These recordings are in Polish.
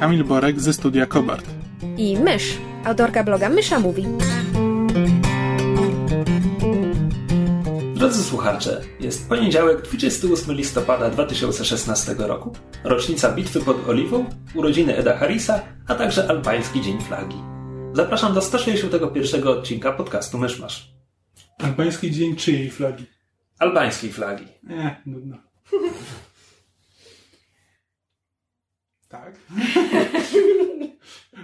Kamil Borek ze studia Kobart. i Mysz, autorka bloga Mysza Mówi. Drodzy słuchacze, jest poniedziałek 28 listopada 2016 roku, rocznica bitwy pod Oliwą, urodziny Eda Harrisa, a także albański Dzień Flagi. Zapraszam do 161 odcinka podcastu Myszmasz. Albański dzień czyjej flagi? Albańskiej flagi. Nie, nudno. Tak.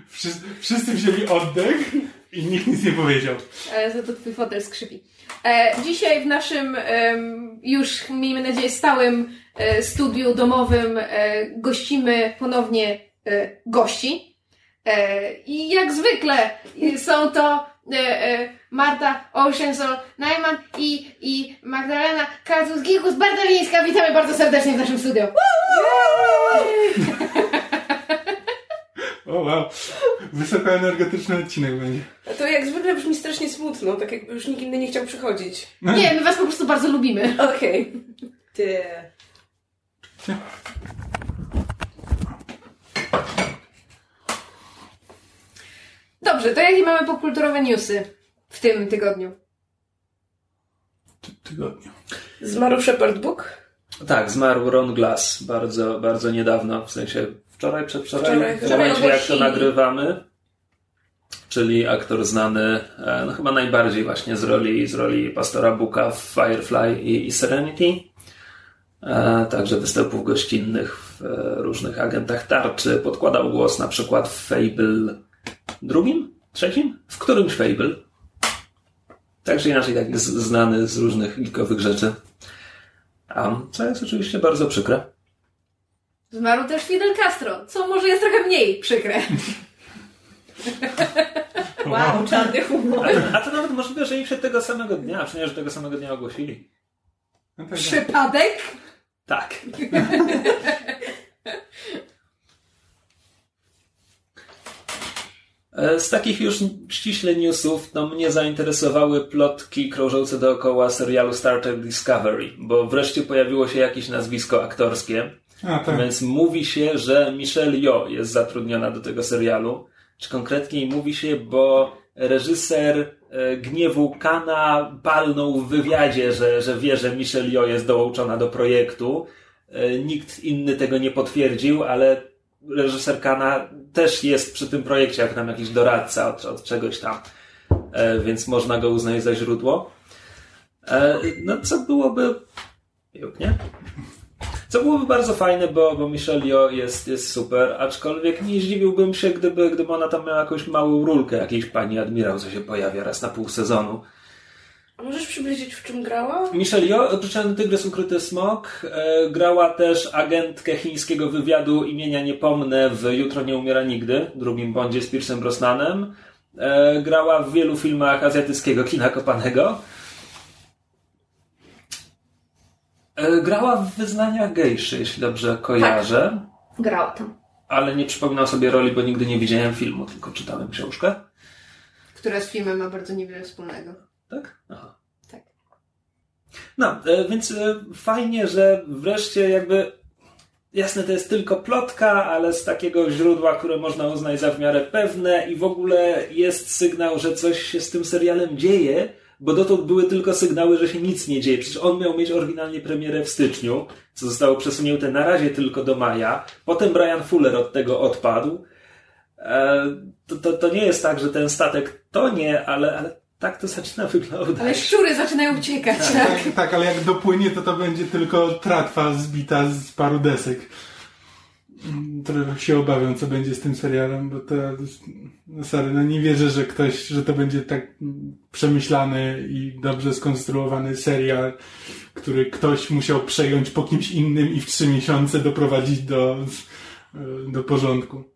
wszyscy, wszyscy wzięli oddech i nikt nic nie powiedział. Ale za to twój fotel skrzypi. E, dzisiaj w naszym em, już, miejmy nadzieję, stałym e, studiu domowym e, gościmy ponownie e, gości. E, I jak zwykle e, są to e, e, Marta Oceansol Najman i, i Magdalena Kazus-Gikus Bardalińska. Witamy bardzo serdecznie w naszym studiu. O wow. Wysokoenergetyczny odcinek będzie. To jak zwykle brzmi strasznie smutno, tak jakby już nikt inny nie chciał przychodzić. Nie, my was po prostu bardzo lubimy. Okej. Ty. Dobrze, to jakie mamy popkulturowe newsy w tym tygodniu? Ty- Tygodniu. Zmarł Shepard Book? Tak, zmarł Ron Glass bardzo, bardzo niedawno, w sensie wczoraj, przedwczoraj, Wczoraj, w wczoraj momencie jak to nagrywamy. Czyli aktor znany, e, no chyba najbardziej właśnie z roli, z roli pastora Booka w Firefly i, i Serenity. E, także występów gościnnych w e, różnych agentach tarczy. Podkładał głos na przykład w Fable drugim? Trzecim? W którymś Fable. Także inaczej tak jest znany z różnych geekowych rzeczy. A, co jest oczywiście bardzo przykre. Zmarł też Fidel Castro, co może jest trochę mniej przykre. Wow, czarny humor. A to nawet możliwe, że i przed tego samego dnia, przynajmniej, że tego samego dnia ogłosili. No. Przypadek? Tak. Z takich już ściśle newsów, no mnie zainteresowały plotki krążące dookoła serialu Star Trek Discovery, bo wreszcie pojawiło się jakieś nazwisko aktorskie, A, tak. więc mówi się, że Michelle Yeoh jest zatrudniona do tego serialu. Czy konkretniej mówi się, bo reżyser e, Gniewu Kana palnął w wywiadzie, że, że wie, że Michelle Yeoh jest dołączona do projektu. E, Nikt inny tego nie potwierdził, ale reżyser Kana też jest przy tym projekcie, jak tam jakiś doradca od, od czegoś tam. E, Więc można go uznać za źródło. E, No co byłoby... Nie? Co byłoby bardzo fajne, bo, bo Michelle Yeoh jest, jest super, aczkolwiek nie zdziwiłbym się, gdyby, gdyby ona tam miała jakąś małą rulkę, jakiejś pani admirał, co się pojawia raz na pół sezonu. A możesz przybliżyć, w czym grała? Michelle Yeoh, Czarny Tygrys Ukryty Smok, e, grała też agentkę chińskiego wywiadu imienia nie pomnę w Jutro nie umiera nigdy, drugim Bondzie z Piersem Brosnanem. E, grała w wielu filmach azjatyckiego kina kopanego. E, grała w Wyznaniach Gejszy, jeśli dobrze kojarzę. Grała tam. ale nie przypominam sobie roli, bo nigdy nie widziałem filmu, tylko czytałem książkę. Która z filmem ma bardzo niewiele wspólnego. Tak? Aha. Tak. No, e, więc e, fajnie, że wreszcie jakby jasne, to jest tylko plotka, ale z takiego źródła, które można uznać za w miarę pewne i w ogóle jest sygnał, że coś się z tym serialem dzieje, bo dotąd były tylko sygnały, że się nic nie dzieje. Przecież on miał mieć oryginalnie premierę w styczniu, co zostało przesunięte na razie tylko do maja. Potem Brian Fuller od tego odpadł. E, To, to, to nie jest tak, że ten statek tonie, ale, ale tak to zaczyna wyglądać. Ale szczury zaczynają uciekać, tak? Tak, tak, ale jak dopłynie, to to będzie tylko tratwa zbita z paru desek. Mm, Trochę się obawiam, co będzie z tym serialem, bo to, sorry, no nie wierzę, że ktoś, że to będzie tak przemyślany i dobrze skonstruowany serial, który ktoś musiał przejąć po kimś innym i w trzy miesiące doprowadzić do, do porządku.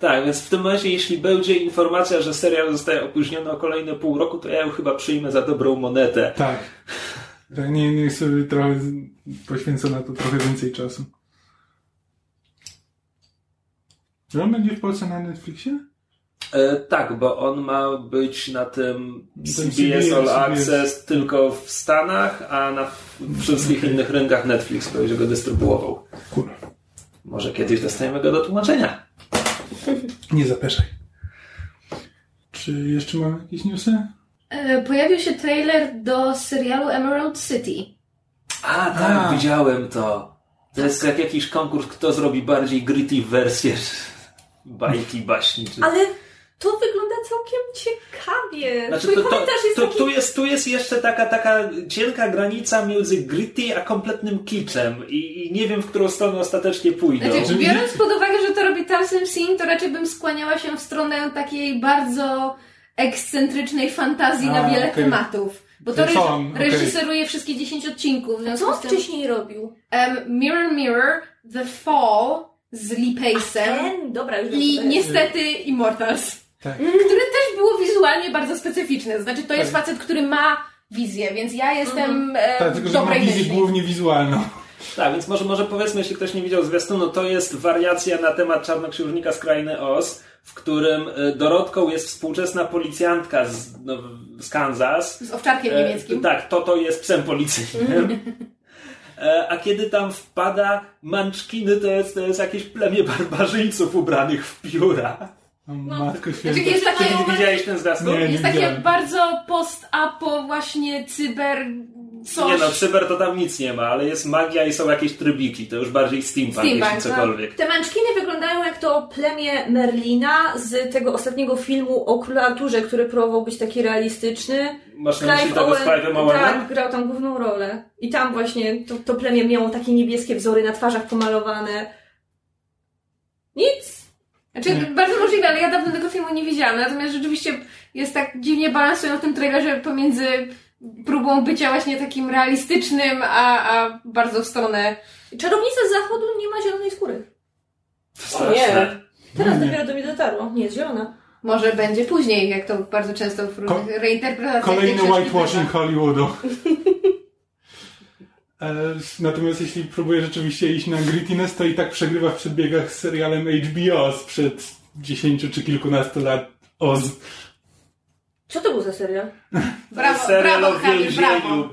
Tak, więc w tym momencie, jeśli będzie informacja, że serial zostaje opóźniony o kolejne pół roku, to ja ją chyba przyjmę za dobrą monetę. Tak. Tak, nie, niech sobie trochę poświęcę na to trochę więcej czasu. Czy on będzie w Polsce na Netflixie? E, tak, bo on ma być na tym Ten CBS All CBS. Access tylko w Stanach, a na wszystkich innych rynkach Netflix będzie go dystrybuował. Kurwa. Może kiedyś dostaniemy go do tłumaczenia. Nie zapeszaj. Czy jeszcze mamy jakieś newsy? E, Pojawił się trailer do serialu Emerald City. A, tak, A. widziałem to. To jest jak jakiś konkurs, kto zrobi bardziej gritty wersję bajki, baśni. Czy... Ale to wygląda całkiem ciekawie. Znaczy, Twój to, to, komentarz jest to, taki... tu, jest, tu jest jeszcze taka, taka cienka granica między gritty a kompletnym kiczem i, i nie wiem, w którą stronę ostatecznie pójdą. Znaczy, Że biorąc pod uwagę, że to robi Talsem Sin, to raczej bym skłaniała się w stronę takiej bardzo ekscentrycznej fantazji A, na wiele okej. tematów. Bo to reż- reżyseruje wszystkie 10 odcinków. Co on wcześniej robił? em, Mirror Mirror, The Fall z Lee Pace'em Ten? Dobra, już i niestety Immortals, Tak. które też było wizualnie bardzo specyficzne. Znaczy, to jest Tak. facet, który ma wizję, więc ja jestem e, Tak, że ma dobrej wizję myśli. głównie wizualną. Tak, więc może, może powiedzmy, jeśli ktoś nie widział zwiastunu, to jest wariacja na temat Czarnoksiężnika z Krainy Oz, w którym y, Dorotką jest współczesna policjantka z, no, z Kansas. Z owczarkiem E, niemieckim. tak, to to jest psem policyjnym. E, A kiedy tam wpada Manczkiny, to jest, to jest jakieś plemię barbarzyńców ubranych w pióra. O, matko święta. Znaczy jest takie, Nie widziałeś ten zwiastun? Nie, nie. jest takie widziałem. bardzo post-apo, właśnie cyber coś. Nie no, cyber to tam nic nie ma, ale jest magia i są jakieś trybiki. To już bardziej steampunk, Steampunk, jeśli no. cokolwiek. Te męczkiny wyglądają jak to plemię Merlina z tego ostatniego filmu o Królu Arturze, który próbował być taki realistyczny. Masz na myśli tego tak, grał tam główną rolę. I tam właśnie to, to plemię miało takie niebieskie wzory na twarzach pomalowane. Nic. Znaczy, bardzo możliwe, ale ja dawno tego filmu nie widziałam. Natomiast rzeczywiście jest tak dziwnie balansują w tym trailerze pomiędzy próbą bycia właśnie takim realistycznym, a, a bardzo w stronę. Czarownica z zachodu nie ma zielonej skóry. Teraz Nie. dopiero do mnie dotarło. Nie, jest zielona. Może będzie później, jak to bardzo często w różnych Ko- reinterpretacjach. Kolejny whitewashing. Hollywoodu. E, Natomiast jeśli próbuje rzeczywiście iść na grittiness, to i tak przegrywa w przedbiegach z serialem HBO sprzed 10 czy kilkunastu lat Oz. Co to był za serial? Brawo, Serial brawo, Kamil, brawo.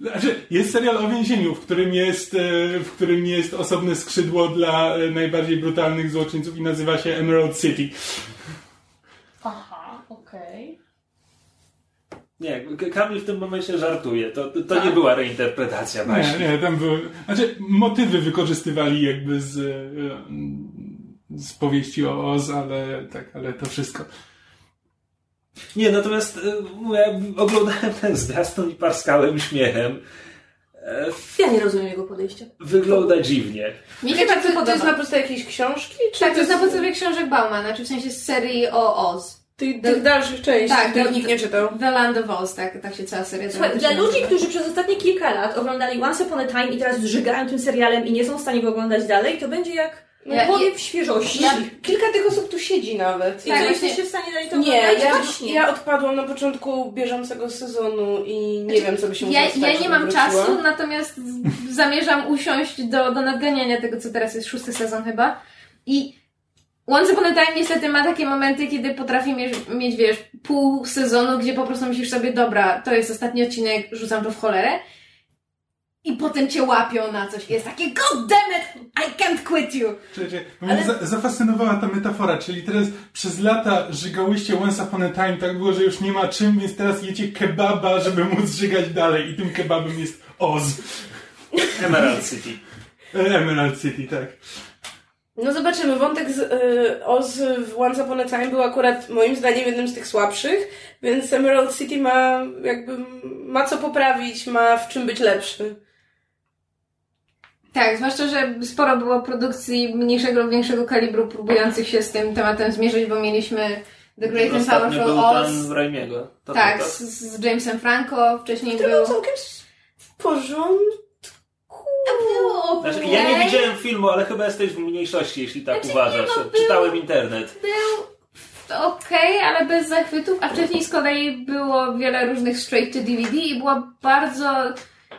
Znaczy, jest serial o więzieniu, w którym jest, e, w którym jest osobne skrzydło dla e, najbardziej brutalnych złoczyńców i nazywa się Emerald City. Aha, okej. Nie, Kamil w tym momencie żartuje. To, to Tak. nie była reinterpretacja Nie, właśnie. nie, tam były, znaczy motywy wykorzystywali jakby z, e, z powieści o Oz, ale tak, ale to wszystko. Nie, natomiast y, mówię, oglądałem ten zwiastun i parskałem śmiechem. E, Ja nie rozumiem jego podejścia. Wygląda dziwnie. Mi się Czekaj, bardzo to, to jest podoba. na podstawie jakiejś książki? Czy Tak, to jest na podstawie książek Baumana, czy w sensie z serii o Oz. Tych, tych dalszych części, Tak, których nikt nie czytał. The Land of Oz, tak, tak się cała seria Słuchaj, dla ludzi, nazywa. którzy przez ostatnie kilka lat oglądali Once Upon a Time i teraz zżygają tym serialem i nie są w stanie go oglądać dalej, to będzie jak Ja- ja, powiew świeżości. Ja, kilka tych osób tu siedzi nawet. I Tak, co, właśnie- jesteście w stanie dalej to Nie, oglądać? ja, Właśnie. ja odpadłam na początku bieżącego sezonu i nie wiem, co by się Ja, mogło stać, ja nie żebym mam wróciła. czasu, natomiast zamierzam usiąść do, do nadganiania tego, co teraz jest szósty sezon chyba. I Once Upon a Time niestety ma takie momenty, kiedy potrafi mieć, mieć, wiesz, pół sezonu, gdzie po prostu myślisz sobie, dobra, to jest ostatni odcinek, rzucam to w cholerę. I potem cię łapią na coś. I jest takie, god damn it, I can't quit you. Czekaj, bo mnie za, zafascynowała ta metafora, czyli teraz przez lata żygałyście Once Upon a Time, tak było, że już nie ma czym, więc teraz jecie kebaba, żeby móc żygać dalej i tym kebabem jest Oz. Emerald City. E, Emerald City, tak. No zobaczymy, wątek z y, Oz w Once Upon a Time był akurat moim zdaniem jednym z tych słabszych, więc Emerald City ma jakby, ma co poprawić, ma w czym być lepszy. Tak, zwłaszcza, że sporo było produkcji mniejszego lub większego kalibru próbujących się z tym tematem zmierzyć, bo mieliśmy The Great and Powerful był Oz. Raimiego. Tak, to, z, z Jamesem Franco, wcześniej Który był... był całkiem w porządku. Było Znaczy, okej. ja nie widziałem filmu, ale chyba jesteś w mniejszości, jeśli tak Znaczy, uważasz. nie, no, był- Czytałem internet. Był okej, ale bez zachwytów, a wcześniej z kolei było wiele różnych straight to DVD i była bardzo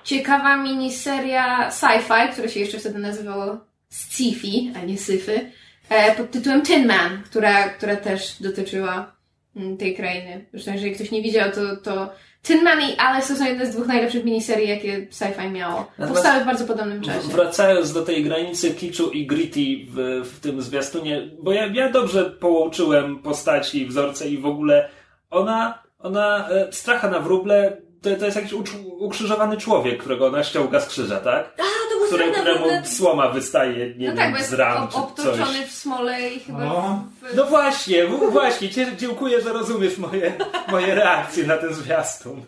ciekawa miniseria sci-fi, która się jeszcze wtedy nazywało sci-fi, a nie syfy, e, pod tytułem Tin Man, która, która też dotyczyła mm, tej krainy. Zresztą jeżeli ktoś nie widział, to, to Tin Man i Alice to są jedne z dwóch najlepszych miniserii, jakie sci-fi miało. Powstały w bardzo podobnym czasie. Wracając do tej granicy kiczu i gritty w, w tym zwiastunie, bo ja, ja dobrze połączyłem postaci, wzorce i w ogóle ona, ona e, stracha na wróble, to, to jest jakiś ucz- ukrzyżowany człowiek, którego ona ściąga z krzyża, tak? A, to był Które, któremu ogóle... słoma wystaje, nie No wiem, tak, bo jest z ram czy coś. obtoczony w smole i chyba O. w... No właśnie, właśnie, dziękuję, że rozumiesz moje, moje reakcje na ten zwiastun.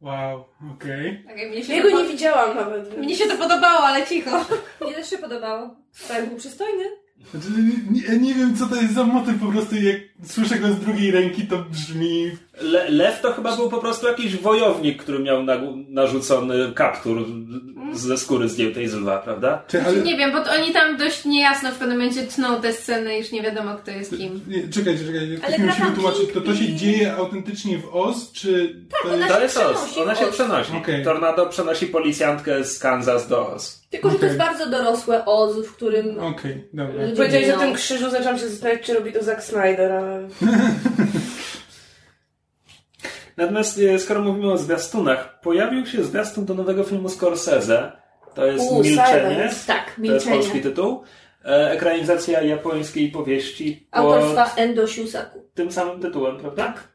Wow, okej. Tak, jak mnie się Jego to nie widziałam nawet. więc- Mnie się to podobało, ale cicho. Mnie też się podobało. Tak, był przystojny. Znaczy, nie, nie wiem, co to jest za motyw, po prostu jak słyszę go z drugiej ręki, to brzmi... Le, lew to chyba był po prostu jakiś wojownik, który miał nagu- narzucony kaptur ze skóry zdjętej z lwa, prawda? Czy, ale... Nie wiem, bo to oni tam dość niejasno w pewnym momencie tną te sceny, już nie wiadomo kto jest kim. Nie, czekajcie, czekajcie, Ale ktoś musi gra tam wytłumaczyć, to to się dzieje autentycznie w Oz, czy to ona jest... To się jest Oz. przenosi Ona się przenosi. Okej. Tornado przenosi policjantkę z Kansas do Oz. Tylko, że to jest bardzo dorosłe Oz, w którym Okej, dobra. ludzie Powiedziałeś o tym krzyżu, zaczęłam się zastanawiać, czy robi to Zack Snyder, ale... Natomiast e, skoro mówimy o zwiastunach, pojawił się zwiastun do nowego filmu Scorsese. To jest U, Milczenie. Tak, To jest polski milczenie. tytuł. E, Ekranizacja japońskiej powieści Autorstwa Endo Siusaku. tym samym tytułem, prawda? Tak.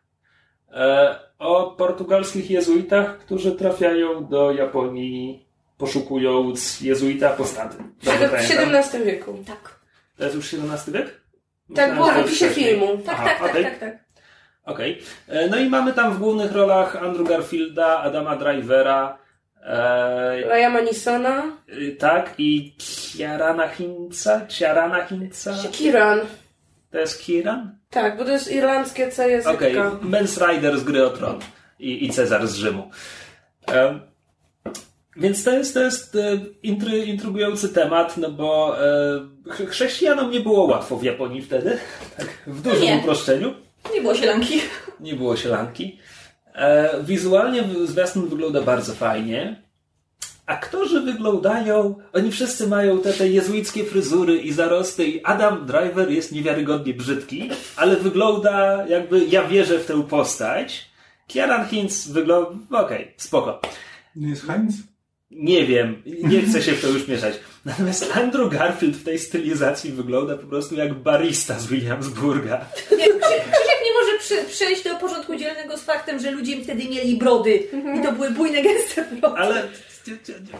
E, o portugalskich jezuitach, którzy trafiają do Japonii poszukując jezuita apostaty. W? XVII wieku. Tak. To jest już XVII wiek? Tak było w jest opisie filmu. Tak, Aha, tak, tak, okej. tak, tak. Okej. E, No i mamy tam w głównych rolach Andrew Garfielda, Adama Drivera, e, Ryama Nisona. y, tak, i Kiarana Hinca, Ciarana Hinca. Kiran. To jest Kieran? Tak, bo to jest irlandzkie C języka. Okej, Mens Rider z Gry o Tron i, i Cezar z Rzymu. Więc to jest, to jest e, intry, intrygujący temat, no bo e, ch- chrześcijanom nie było łatwo w Japonii wtedy, tak w dużym Nie. uproszczeniu. Nie było sielanki. Nie było sielanki. E, wizualnie zwiastun wygląda bardzo fajnie. Aktorzy wyglądają, oni wszyscy mają te, te jezuickie fryzury i zarosty i Adam Driver jest niewiarygodnie brzydki, ale wygląda jakby ja wierzę w tę postać. Kieran Hinz wygląda, okej, spoko. Nie jest Heinz? Nie wiem, nie chcę się w to już mieszać. Natomiast Andrew Garfield w tej stylizacji wygląda po prostu jak barista z Williamsburga. Krzysiek nie może przy, przejść do porządku dzielnego z faktem, że ludzie wtedy mieli brody. I to były bujne, gęste brody. Ale,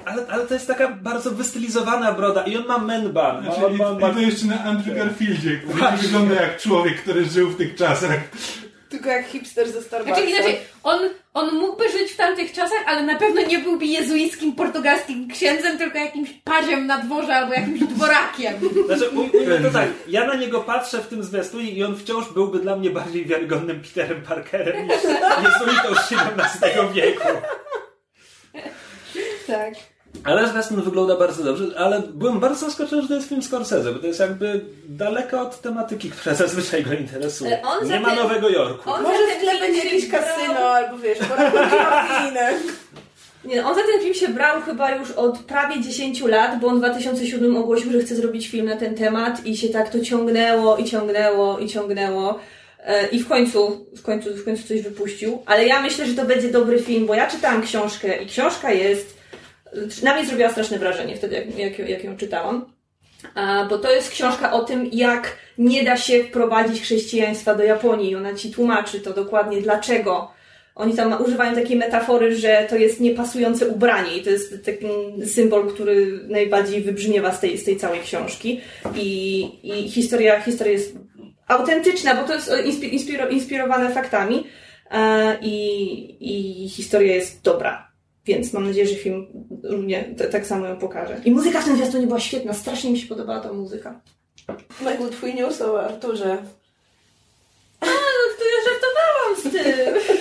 ale, ale to jest taka bardzo wystylizowana broda i on ma menban. Znaczy, on ma, i, ma, I to jeszcze na Andrew Garfieldzie, który nie Właśnie. wygląda jak człowiek, który żył w tych czasach. Tylko jak hipster ze Starbucksa. Znaczy inaczej, on, on mógłby żyć w tamtych czasach, ale na pewno nie byłby jezuickim portugalskim księdzem, tylko jakimś paziem na dworze albo jakimś dworakiem. Znaczy, ujmę to tak, ja na niego patrzę w tym zwiastunie i on wciąż byłby dla mnie bardziej wiarygodnym Peterem Parkerem niż jezuitą z XVII wieku. Tak. Ale zwiastun wygląda bardzo dobrze, ale byłem bardzo zaskoczony, że to jest film Scorsese, bo to jest jakby daleko od tematyki, która zazwyczaj go interesuje. Ale on Nie ma ten- Nowego Jorku. on- Może za w ten tle film będzie się jakieś brał- kasyno, albo wiesz. Nie, on za ten film się brał chyba już od prawie 10 lat, bo on w 2007 ogłosił, że chce zrobić film na ten temat i się tak to ciągnęło i ciągnęło i ciągnęło. E, I w końcu, w końcu, w końcu coś wypuścił. Ale ja myślę, że to będzie dobry film, bo ja czytałam książkę i książka jest, na mnie zrobiła straszne wrażenie wtedy, jak, jak, jak ją czytałam. Bo to jest książka o tym, jak nie da się wprowadzić chrześcijaństwa do Japonii. Ona ci tłumaczy to dokładnie, dlaczego. Oni tam używają takiej metafory, że to jest niepasujące ubranie i to jest taki symbol, który najbardziej wybrzmiewa z tej, z tej całej książki. I, i historia, historia jest autentyczna, bo to jest inspi- inspiro, inspirowane faktami e, i, i historia jest dobra. Więc mam nadzieję, że film równie t- tak samo ją pokaże. I muzyka w tym zwiastunie była świetna, strasznie mi się podobała ta muzyka. Michael, twój news o Arturze. To ja żartowałam z tym.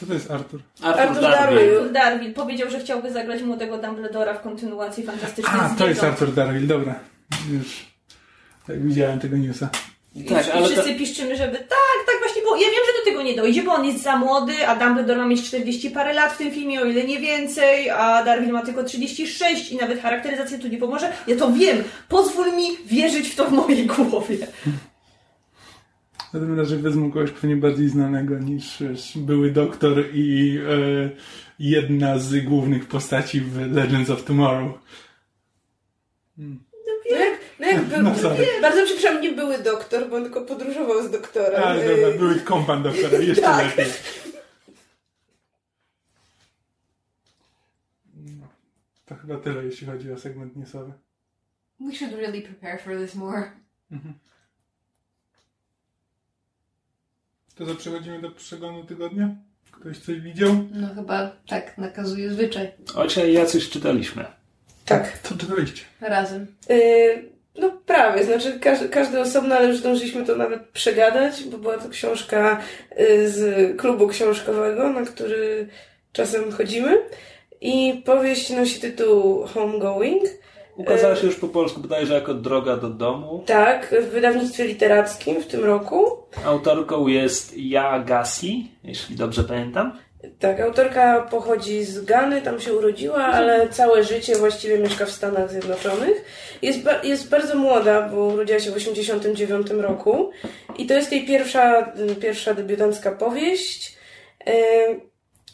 Co to jest Artur? Arthur, Arthur Darwin. Darwin. Arthur Darwin powiedział, że chciałby zagrać młodego Dumbledora w kontynuacji Fantastycznych A, to jest. Arthur Darwin, dobra. Już tak widziałem tego newsa. I, Tak, I ale wszyscy to- piszczymy, żeby tak, tak właśnie było. Ja wiem, że do tego nie dojdzie, bo on jest za młody, a Dumbledore ma mieć 40 parę lat w tym filmie, o ile nie więcej, a Darwin ma tylko 36 i nawet charakteryzacja tu nie pomoże. Ja to wiem. Pozwól mi wierzyć w to w mojej głowie. W każdym razie wezmą kogoś pewnie bardziej znanego niż były doktor i e, jedna z głównych postaci w Legends of Tomorrow. No jak, no jak był, No bardzo przepraszam, nie były doktor, bo on tylko podróżował z doktorem. A, Y, dobra, były kompan doktora, jeszcze Tak. lepiej. No, To chyba tyle, jeśli chodzi o segment newsowy. We should really prepare for this more. To co, przechodzimy do przeglądu tygodnia? Ktoś coś widział? No chyba tak nakazuje zwyczaj. Ojcze, ja coś czytaliśmy. Tak. Co czytaliście? Razem. Y, no prawie, znaczy każdy, każdy osobno, ale już zdążyliśmy to nawet przegadać, bo była to książka y, z klubu książkowego, na który czasem chodzimy. I powieść nosi tytuł Homegoing. Ukazała się już po polsku bodajże jako Droga do domu. Tak, w wydawnictwie literackim w tym roku. Autorką jest Ja Gassi, jeśli dobrze pamiętam. Tak, autorka pochodzi z Gany, tam się urodziła, ale całe życie właściwie mieszka w Stanach Zjednoczonych. Jest, ba- jest bardzo młoda, bo urodziła się w 1989 roku i to jest jej pierwsza, pierwsza debiutancka powieść, e,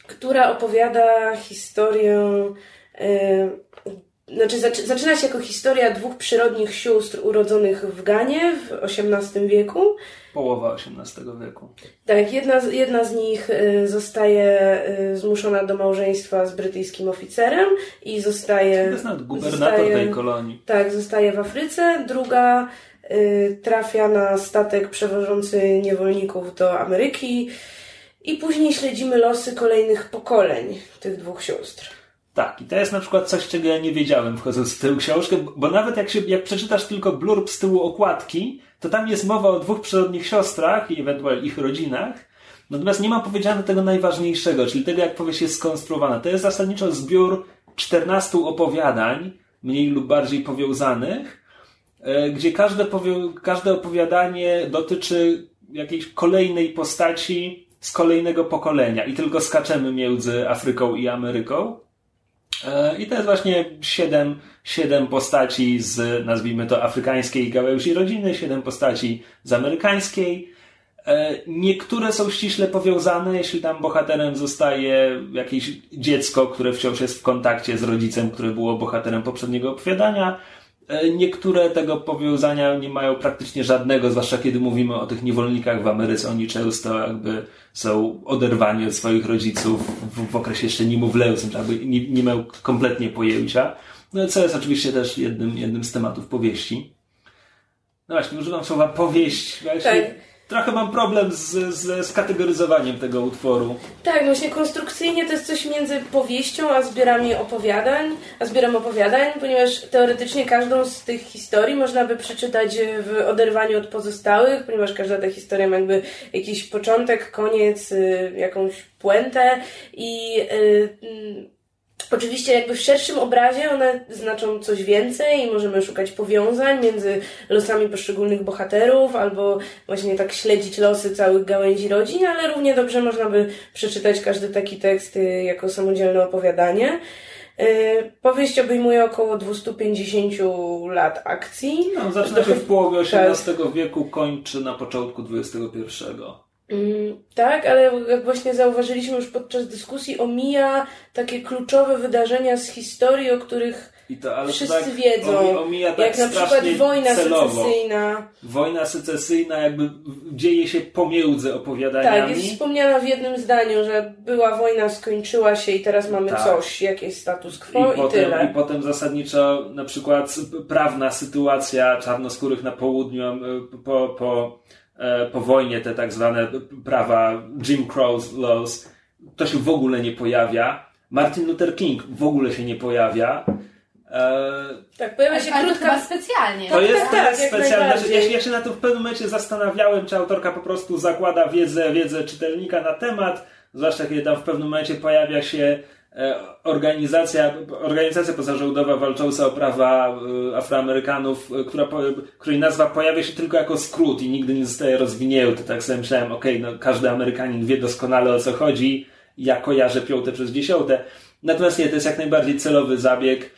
która opowiada historię. E, znaczy, zaczy- zaczyna się jako historia dwóch przyrodnich sióstr urodzonych w Ganie w XVIII wieku. Połowa XVIII wieku. Tak, jedna z, jedna z nich y, zostaje y, zmuszona do małżeństwa z brytyjskim oficerem i zostaje. To jest nawet gubernator zostaje- tej kolonii. Tak, zostaje w Afryce. Druga y, trafia na statek przewożący niewolników do Ameryki. I później śledzimy losy kolejnych pokoleń tych dwóch sióstr. Tak, i to jest na przykład coś, czego ja nie wiedziałem wchodząc w tę książkę, bo nawet jak, się, jak przeczytasz tylko blurb z tyłu okładki, to tam jest mowa o dwóch przyrodnich siostrach i ewentualnie ich rodzinach, natomiast nie ma powiedziane tego najważniejszego, czyli tego, jak powieść jest skonstruowana. To jest zasadniczo zbiór 14 opowiadań, mniej lub bardziej powiązanych, e, gdzie każde, powią- każde opowiadanie dotyczy jakiejś kolejnej postaci z kolejnego pokolenia i tylko skaczemy między Afryką i Ameryką. E, I to jest właśnie siedem, siedem postaci z, nazwijmy to, afrykańskiej gałęzi rodziny, siedem postaci z amerykańskiej. E, Niektóre są ściśle powiązane, jeśli tam bohaterem zostaje jakieś dziecko, które wciąż jest w kontakcie z rodzicem, które było bohaterem poprzedniego opowiadania. E, Niektóre tego powiązania nie mają praktycznie żadnego, zwłaszcza kiedy mówimy o tych niewolnikach w Ameryce. Oni często jakby są oderwani od swoich rodziców w, w okresie jeszcze niemowlęcym, jakby nie, nie mają kompletnie pojęcia. No co jest oczywiście też jednym, jednym z tematów powieści. No właśnie, używam słowa powieść. Właśnie Tak. Trochę mam problem z, z skategoryzowaniem tego utworu. Tak, właśnie konstrukcyjnie to jest coś między powieścią a zbiorami opowiadań, a zbiorem opowiadań, ponieważ teoretycznie każdą z tych historii można by przeczytać w oderwaniu od pozostałych, ponieważ każda ta historia ma jakby jakiś początek, koniec, y, jakąś puentę i y, Oczywiście jakby w szerszym obrazie one znaczą coś więcej i możemy szukać powiązań między losami poszczególnych bohaterów albo właśnie tak śledzić losy całych gałęzi rodzin, ale równie dobrze można by przeczytać każdy taki tekst y, jako samodzielne opowiadanie. Y, Powieść obejmuje około 250 lat akcji. No, zaczyna się w połowie Tak. XVIII wieku, kończy na początku XXI. Mm, Tak, ale jak właśnie zauważyliśmy już podczas dyskusji, omija takie kluczowe wydarzenia z historii, o których to, wszyscy tak wiedzą. omi- Omija tak jak na przykład wojna celowo. secesyjna. Wojna secesyjna jakby dzieje się pomiędzy Tak, opowiadaniami. jest wspomniana w jednym zdaniu, że była wojna, skończyła się i teraz mamy Tak. coś, jakiś status quo i, I potem, tyle. I potem zasadniczo na przykład prawna sytuacja czarnoskórych na południu po, po, po wojnie, te tak zwane prawa Jim Crow laws, to się w ogóle nie pojawia. Martin Luther King w ogóle się nie pojawia. E, Tak, pojawia się krótka... specjalnie. To jest, tak, to jest jak specjalne. Ja, się- ja się na to w pewnym momencie zastanawiałem, czy autorka po prostu zakłada wiedzę, wiedzę czytelnika na temat, zwłaszcza kiedy tam w pewnym momencie pojawia się e, organizacja, organizacja pozarządowa walcząca o prawa e, Afroamerykanów, e, która, której nazwa pojawia się tylko jako skrót i nigdy nie zostaje rozwinięty. Tak sobie myślałem, okej, okay, no każdy Amerykanin wie doskonale o co chodzi, ja kojarzę piąte przez dziesiąte. Natomiast nie, to jest jak najbardziej celowy zabieg,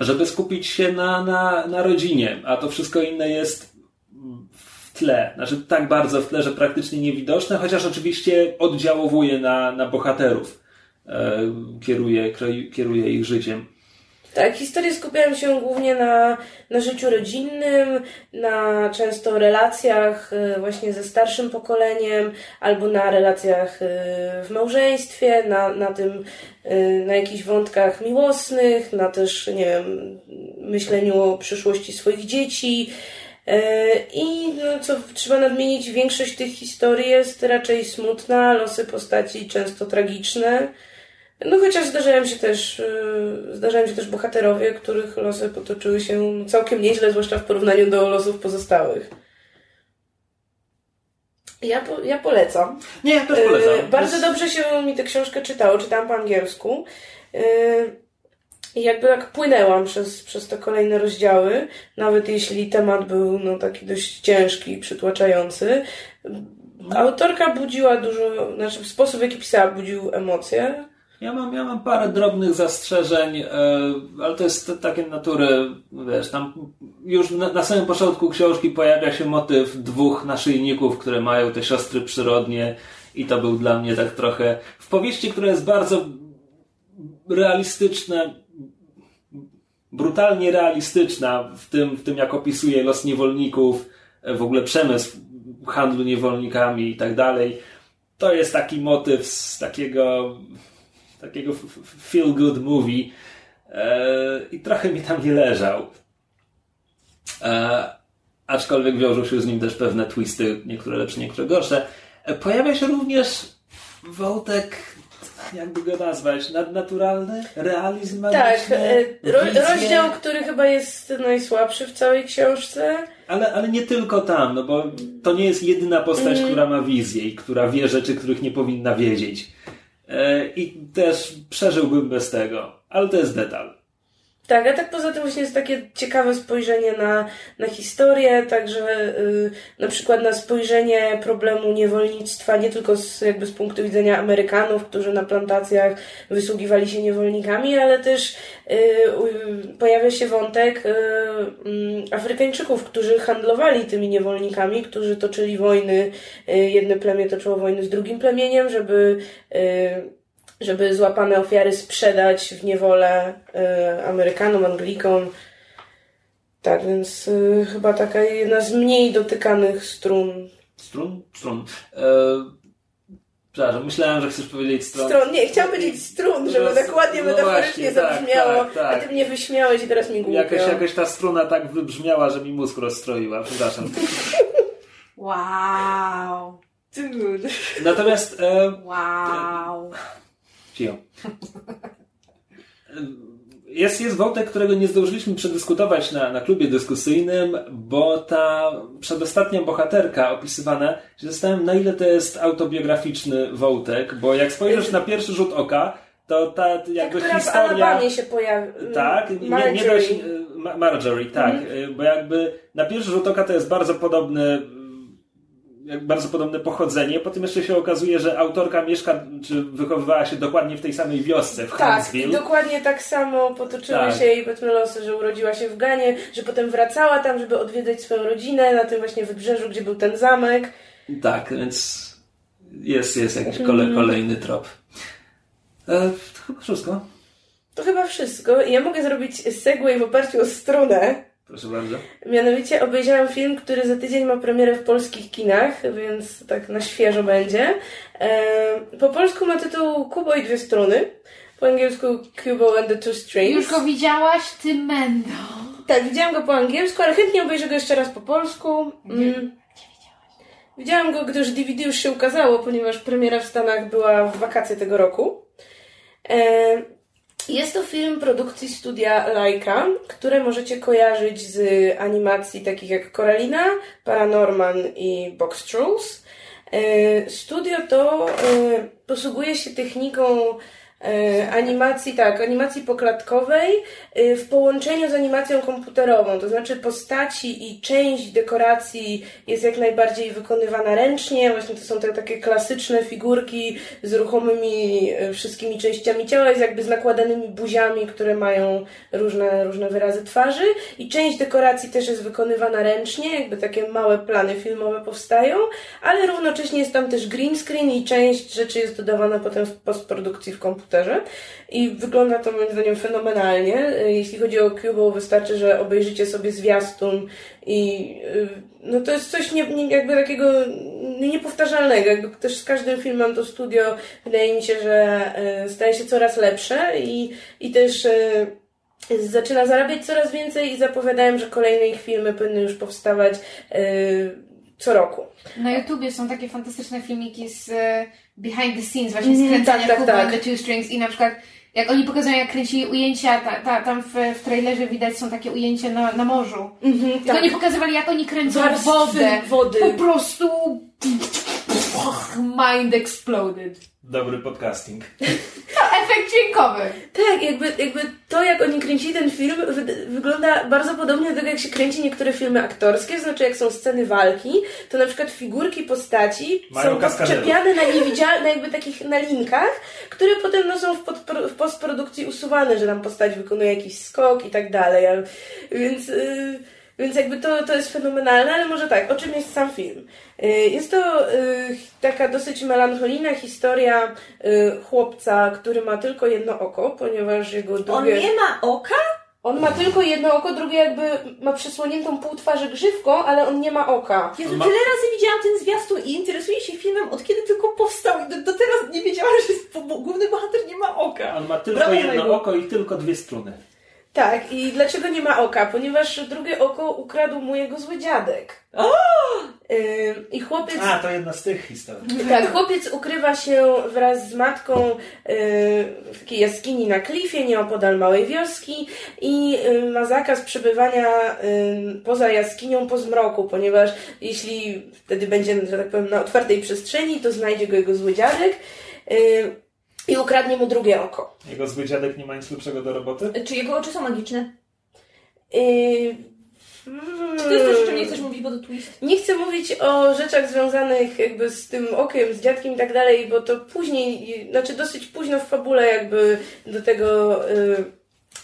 żeby skupić się na, na, na rodzinie, a to wszystko inne jest tle. Znaczy tak bardzo w tle, że praktycznie niewidoczne, chociaż oczywiście oddziałowuje na, na bohaterów. E, kieruje, kieruje ich życiem. Tak, historie skupiają się głównie na, na życiu rodzinnym, na często relacjach e, właśnie ze starszym pokoleniem, albo na relacjach e, w małżeństwie, na, na tym, na jakichś wątkach miłosnych, na też, nie wiem, myśleniu o przyszłości swoich dzieci. I no, co trzeba nadmienić, większość tych historii jest raczej smutna, losy postaci często tragiczne. No chociaż zdarzają się też, y, zdarzają się też bohaterowie, których losy potoczyły się całkiem nieźle, zwłaszcza w porównaniu do losów pozostałych. Ja, po, ja polecam. Nie, ja też polecam. Y, bardzo dobrze się mi tę książkę czytało, czytałam po angielsku. Y, I jakby tak płynęłam przez, przez te kolejne rozdziały, nawet jeśli temat był no, taki dość ciężki i przytłaczający. Autorka budziła dużo, znaczy sposób w jaki pisała budził emocje. Ja mam, ja mam parę drobnych zastrzeżeń, e, ale to jest takie natury, wiesz, tam już na, na, samym początku książki pojawia się motyw dwóch naszyjników, które mają te siostry przyrodnie i to był dla mnie tak trochę w powieści, która jest bardzo realistyczna, brutalnie realistyczna w tym, w tym jak opisuje los niewolników, e, w ogóle przemysł handlu niewolnikami i tak dalej. To jest taki motyw z takiego takiego feel good movie e, i trochę mi tam nie leżał. E, aczkolwiek wiążą się z nim też pewne twisty, niektóre lepsze, niektóre gorsze. E, pojawia się również wątek jakby go nazwać, nadnaturalny, realizm Tak, ro, rozdział, który chyba jest najsłabszy w całej książce. Ale, ale nie tylko tam, no bo to nie jest jedyna postać, mm. która ma wizję i która wie rzeczy, których nie powinna wiedzieć. E, I też przeżyłbym bez tego, ale to jest detal. Tak, a tak poza tym właśnie jest takie ciekawe spojrzenie na, na historię, także yy, na przykład na spojrzenie problemu niewolnictwa nie tylko z, jakby z punktu widzenia Amerykanów, którzy na plantacjach wysługiwali się niewolnikami, ale też yy, yy, pojawia się wątek y, mm, Afrykańczyków, którzy handlowali tymi niewolnikami, którzy toczyli wojny, y, jedno plemię toczyło wojny z drugim plemieniem, żeby y, żeby złapane ofiary sprzedać w niewolę y, Amerykanom, Anglikom. Tak, więc y, chyba taka jedna z mniej dotykanych strun. Strun? Strun. E, przepraszam, myślałem, że chcesz powiedzieć stron. Stron, nie, chciałam powiedzieć strun, żeby dokładnie no metaforycznie tak, zabrzmiało, tak, tak. a ty mnie wyśmiałeś i teraz mi głupio. Jakaś, jakaś ta struna tak wybrzmiała, że mi mózg rozstroiła, przepraszam. wow. Dude. Natomiast... E, wow. Cicho. Jest, jest wątek, którego nie zdążyliśmy przedyskutować na, na klubie dyskusyjnym, bo ta przedostatnia bohaterka opisywana, że zastanawiam, na ile to jest autobiograficzny wątek, bo jak spojrzysz na pierwszy rzut oka, to ta jakby ta, historia. W się pojawi. Tak, nie, nie da się. Marjorie, tak, mhm. bo jakby na pierwszy rzut oka to jest bardzo podobny bardzo podobne pochodzenie. Potem jeszcze się okazuje, że autorka mieszka, czy wychowywała się dokładnie w tej samej wiosce, w tak, i dokładnie tak samo potoczyły tak. się jej powiedzmy losy, że urodziła się w Ganie, że potem wracała tam, żeby odwiedzać swoją rodzinę na tym właśnie wybrzeżu, gdzie był ten zamek. Tak, więc jest, jest jakiś kole, mhm. kolejny trop. E, to chyba wszystko. To chyba wszystko. Ja mogę zrobić segway w oparciu o stronę. Proszę bardzo. Mianowicie obejrzałam film, który za tydzień ma premierę w polskich kinach, więc tak na świeżo będzie. E, po polsku ma tytuł Kubo i dwie strony. Po angielsku Kubo and the Two Strings. Już go widziałaś, ty mendo. Tak, widziałam go po angielsku, ale chętnie obejrzę go jeszcze raz po polsku. Mm. Gdzie widziałaś? Widziałam go, gdyż DVD już się ukazało, ponieważ premiera w Stanach była w wakacje tego roku. E, jest to film produkcji studia Laika, które możecie kojarzyć z animacji takich jak Coralina, Paranorman i Box Trolls. E, studio to e, posługuje się techniką animacji, tak, animacji poklatkowej e, w połączeniu z animacją komputerową, to znaczy postaci i część dekoracji jest jak najbardziej wykonywana ręcznie, właśnie to są te takie klasyczne figurki z ruchomymi e, wszystkimi częściami ciała, jest jakby z nakładanymi buziami, które mają różne, różne wyrazy twarzy. I część dekoracji też jest wykonywana ręcznie, jakby takie małe plany filmowe powstają, ale równocześnie jest tam też green screen i część rzeczy jest dodawana potem w postprodukcji w komputerze i wygląda to moim zdaniem fenomenalnie. Y, Jeśli chodzi o Cubo, wystarczy, że obejrzycie sobie zwiastun i y, no to jest coś nie, nie, jakby takiego niepowtarzalnego. Jakby też z każdym filmem to studio wydaje mi się, że y, staje się coraz lepsze i, i też zaczyna zarabiać coraz więcej i zapowiadają, że kolejne ich filmy powinny już powstawać co roku. Na YouTubie są takie fantastyczne filmiki z behind the scenes, właśnie z Mhm, kręcenia tak, tak, Kuba tak. the Two Strings i na przykład jak oni pokazują, jak kręcili ujęcia, ta, ta, tam w, w trailerze widać są takie ujęcia na, na morzu. Mhm, Tylko oni pokazywali, jak oni kręcą Warstwy wodę. wody. Po prostu mind exploded. Dobry podcasting. To efekt dźwiękowy. Tak, jakby, jakby to, jak oni kręcili ten film, wy, wygląda bardzo podobnie do tego, jak się kręci niektóre filmy aktorskie, to znaczy jak są sceny walki, to na przykład figurki postaci Mają są podczepiane na niewidzialne, jakby takich na linkach, które potem no, są w, w postprodukcji usuwane, że tam postać wykonuje jakiś skok i tak dalej. Więc... Yy, więc jakby to, to jest fenomenalne, ale może tak, o czym jest sam film? Y, Jest to y, taka dosyć melancholijna historia y, chłopca, który ma tylko jedno oko, ponieważ jego On drugie... nie ma oka? On ma tylko jedno oko, drugie jakby ma przysłoniętą pół twarzy grzywką, ale on nie ma oka. Jezu, Ma- tyle razy widziałam ten zwiastun i interesuję się filmem od kiedy tylko powstał i do, do teraz nie wiedziałam, że jest, bo główny bohater nie ma oka. On ma tylko Brawo, jedno oko i tylko dwie struny. Tak, i dlaczego nie ma oka? Ponieważ drugie oko ukradł mu jego zły dziadek. O! I chłopiec... A, to jedna z tych historii. Tak, chłopiec ukrywa się wraz z matką y, w takiej jaskini na klifie, nieopodal małej wioski i y, ma zakaz przebywania y, poza jaskinią po zmroku, ponieważ jeśli wtedy będzie, że tak powiem, na otwartej przestrzeni, to znajdzie go jego zły dziadek i ukradnie mu drugie oko. Jego zły dziadek nie ma nic lepszego do roboty? Czy jego oczy są magiczne? Y, Czy to jest coś, o czym nie chcesz mówić, bo to twist? Nie chcę mówić o rzeczach związanych jakby z tym okiem, z dziadkiem i tak dalej, bo to później, znaczy dosyć późno w fabule jakby do tego, y,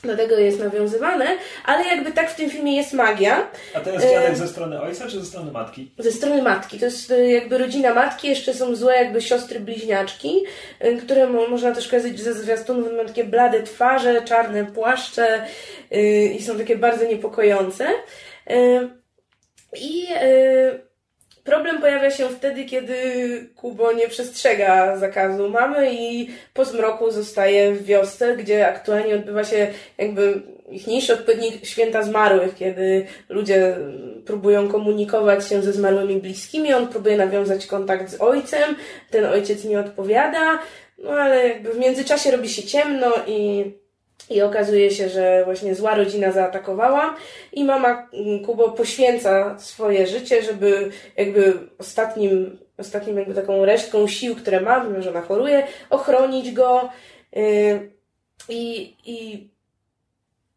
do tego jest nawiązywane, ale jakby tak w tym filmie jest magia A to jest dziadek ze strony ojca czy ze strony matki? ze strony matki. To jest y, jakby rodzina matki, jeszcze są złe jakby siostry bliźniaczki, y, które mo- można też kojarzyć ze zwiastunów, mają takie blade twarze, czarne płaszcze y, i są takie bardzo niepokojące. I problem pojawia się wtedy, kiedy Kubo nie przestrzega zakazu mamy i po zmroku zostaje w wiosce, gdzie aktualnie odbywa się jakby ichniejszy odpowiednik święta zmarłych, kiedy ludzie próbują komunikować się ze zmarłymi bliskimi, on próbuje nawiązać kontakt z ojcem, ten ojciec nie odpowiada, no ale jakby w międzyczasie robi się ciemno i, i okazuje się, że właśnie zła rodzina zaatakowała i mama mm, Kubo poświęca swoje życie, żeby jakby ostatnim, ostatnim jakby taką resztką sił, które ma, mimo że ona choruje, ochronić go yy, i, i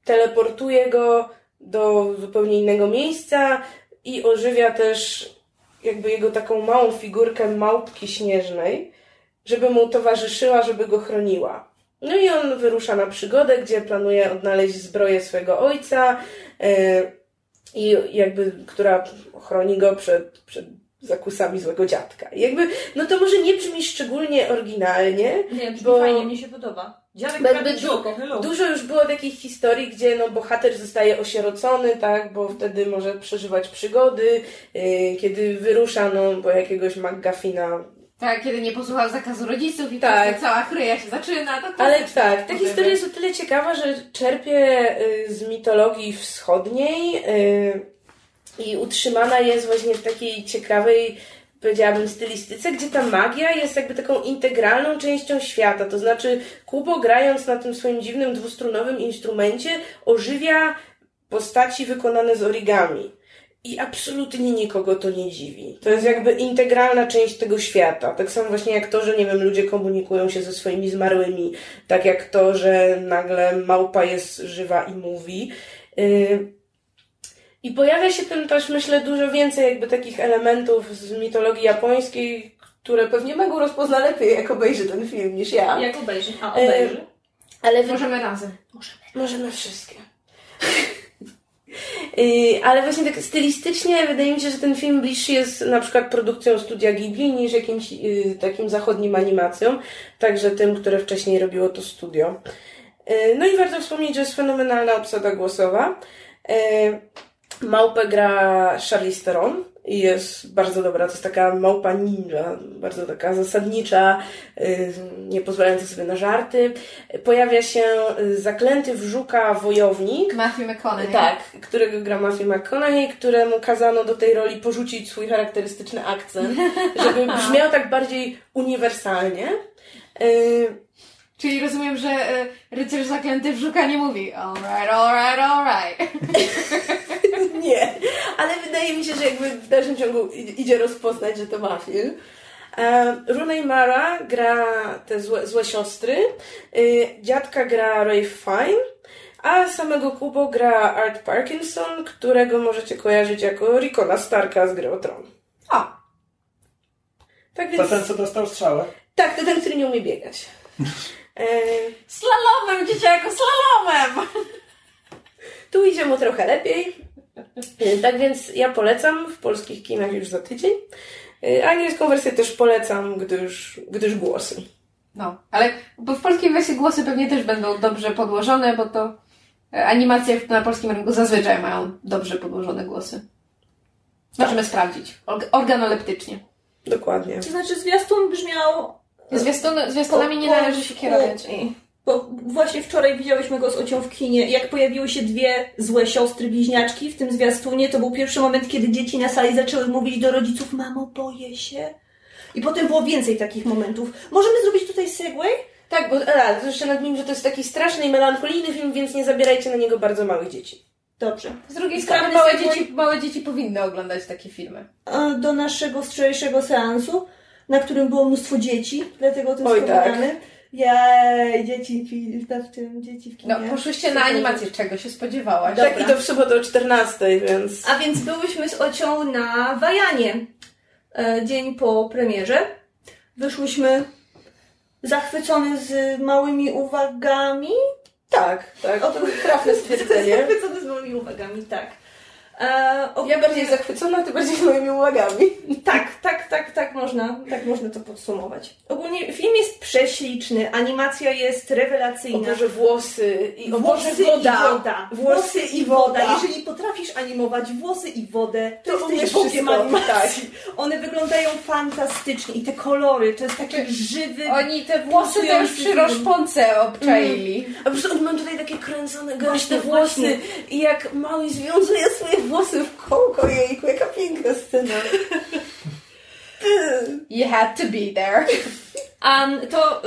teleportuje go do zupełnie innego miejsca i ożywia też jakby jego taką małą figurkę małpki śnieżnej, żeby mu towarzyszyła, żeby go chroniła. No i on wyrusza na przygodę, gdzie planuje odnaleźć zbroję swojego ojca, yy, i jakby, która chroni go przed, przed zakusami złego dziadka. I jakby, no to może nie brzmi szczególnie oryginalnie, Nie, brzmi Bo- fajnie, mi się podoba. Dziadek Bo jakby du-. Dużo już było takich historii, gdzie no, bohater zostaje osierocony, tak, bo wtedy może przeżywać przygody, yy, kiedy wyrusza no, po jakiegoś McGuffina. Tak, kiedy nie posłuchał zakazu rodziców i Tak. cała chryja się zaczyna. To Ale tak, ta historia jest o tyle ciekawa, że czerpie y, z mitologii wschodniej y, i utrzymana jest właśnie w takiej ciekawej, powiedziałabym, stylistyce, gdzie ta magia jest jakby taką integralną częścią świata. To znaczy, Kubo grając na tym swoim dziwnym dwustrunowym instrumencie, ożywia postaci wykonane z origami. I absolutnie nikogo to nie dziwi. To jest jakby integralna część tego świata. Tak samo właśnie jak to, że nie wiem, ludzie komunikują się ze swoimi zmarłymi, tak jak to, że nagle małpa jest żywa i mówi. Yy, I pojawia się tym też, myślę, dużo więcej jakby takich elementów z mitologii japońskiej, które pewnie Megu rozpozna lepiej, jak obejrzy ten film, niż ja. Jak obejrzy? A, obejrzy. Ale. Możemy razem. Możemy wszystkie. Yy, ale właśnie tak stylistycznie wydaje mi się, że ten film bliższy jest na przykład produkcją studia Ghibli niż jakimś yy, takim zachodnim animacją, także tym, które wcześniej robiło to studio. Yy, no i warto wspomnieć, że jest fenomenalna obsada głosowa. Małpę gra Charlize Theron i jest bardzo dobra. To jest taka małpa ninja, bardzo taka zasadnicza, yy, nie pozwalająca sobie na żarty. Pojawia się yy, zaklęty w żuka wojownik, Matthew McConaughey. tak, którego gra Matthew McConaughey, któremu kazano do tej roli porzucić swój charakterystyczny akcent, żeby brzmiał tak bardziej uniwersalnie. Yy, Czyli rozumiem, że rycerz zaklęty w żuka nie mówi alright, alright, alright. Nie, ale wydaje mi się, że jakby w dalszym ciągu idzie rozpoznać, że to ma film. E, Rooney Mara gra te złe, złe siostry, y, dziadka gra Ray Fine, a samego Kubo gra Art Parkinson, którego możecie kojarzyć jako Rickona Starka z Gry o Tron. O, Tak To więc... ten, co dostał strzałę. Tak, to ten, który nie umie biegać. E, slalomem, dzieciaku, slalomem! Tu idzie mu trochę lepiej. Y, Tak więc ja polecam w polskich kinach już za tydzień. Y, Angielską wersję też polecam, gdyż, gdyż głosy. No, ale bo w polskiej wersji głosy pewnie też będą dobrze podłożone, bo to e, animacje na polskim rynku zazwyczaj mają dobrze podłożone głosy. Możemy sprawdzić. Org- organoleptycznie. Dokładnie. To znaczy zwiastun brzmiał... Zwiastun, zwiastunami nie należy się kierować. Bo właśnie wczoraj widziałyśmy go z Ocią w kinie. Jak pojawiły się dwie złe siostry bliźniaczki w tym zwiastunie, to był pierwszy moment, kiedy dzieci na sali zaczęły mówić do rodziców Mamo, boję się. I potem było więcej takich momentów. Możemy zrobić tutaj segway? Tak, bo a, to jeszcze nadmienię, że to jest taki straszny i melancholijny film, więc nie zabierajcie na niego bardzo małych dzieci. Dobrze. Z drugiej strony małe segway. dzieci, małe dzieci powinny oglądać takie filmy. A Do naszego wczorajszego seansu, na którym było mnóstwo dzieci, dlatego o tym Oj, wspominamy. Jej, dzieci, w- w tym, dzieci w kinie. No, poszłyście na animację, czego się spodziewałaś? Tak, i to w sobotę o 14, więc... A więc byłyśmy z Ocią na Wajanie. E, Dzień po premierze. Wyszłyśmy zachwycone z małymi uwagami. Tak, tak, to trafne stwierdzenie. Zachwycone z małymi uwagami, tak. E, ogólnie- Ja bardziej zachwycona, ty bardziej moimi uwagami. Tak, tak, tak, tak można, tak można to podsumować. Ogólnie film jest prześliczny, animacja jest O rewelacyjna. Boże, włosy i o Włosy Boże, i woda. woda. Włosy i woda. Jeżeli potrafisz animować włosy i wodę, to, To umiesz wszystko, animacji. One wyglądają fantastycznie i te kolory, to jest taki żywy... Oni te włosy to już przy roszponce obczaili. A po prostu oni mają tutaj takie kręcone, gęste Właśnie, włosy i jak mały związuje swoje włosy w kołko, jejku, jaka piękna scena. You had to be there. Um, to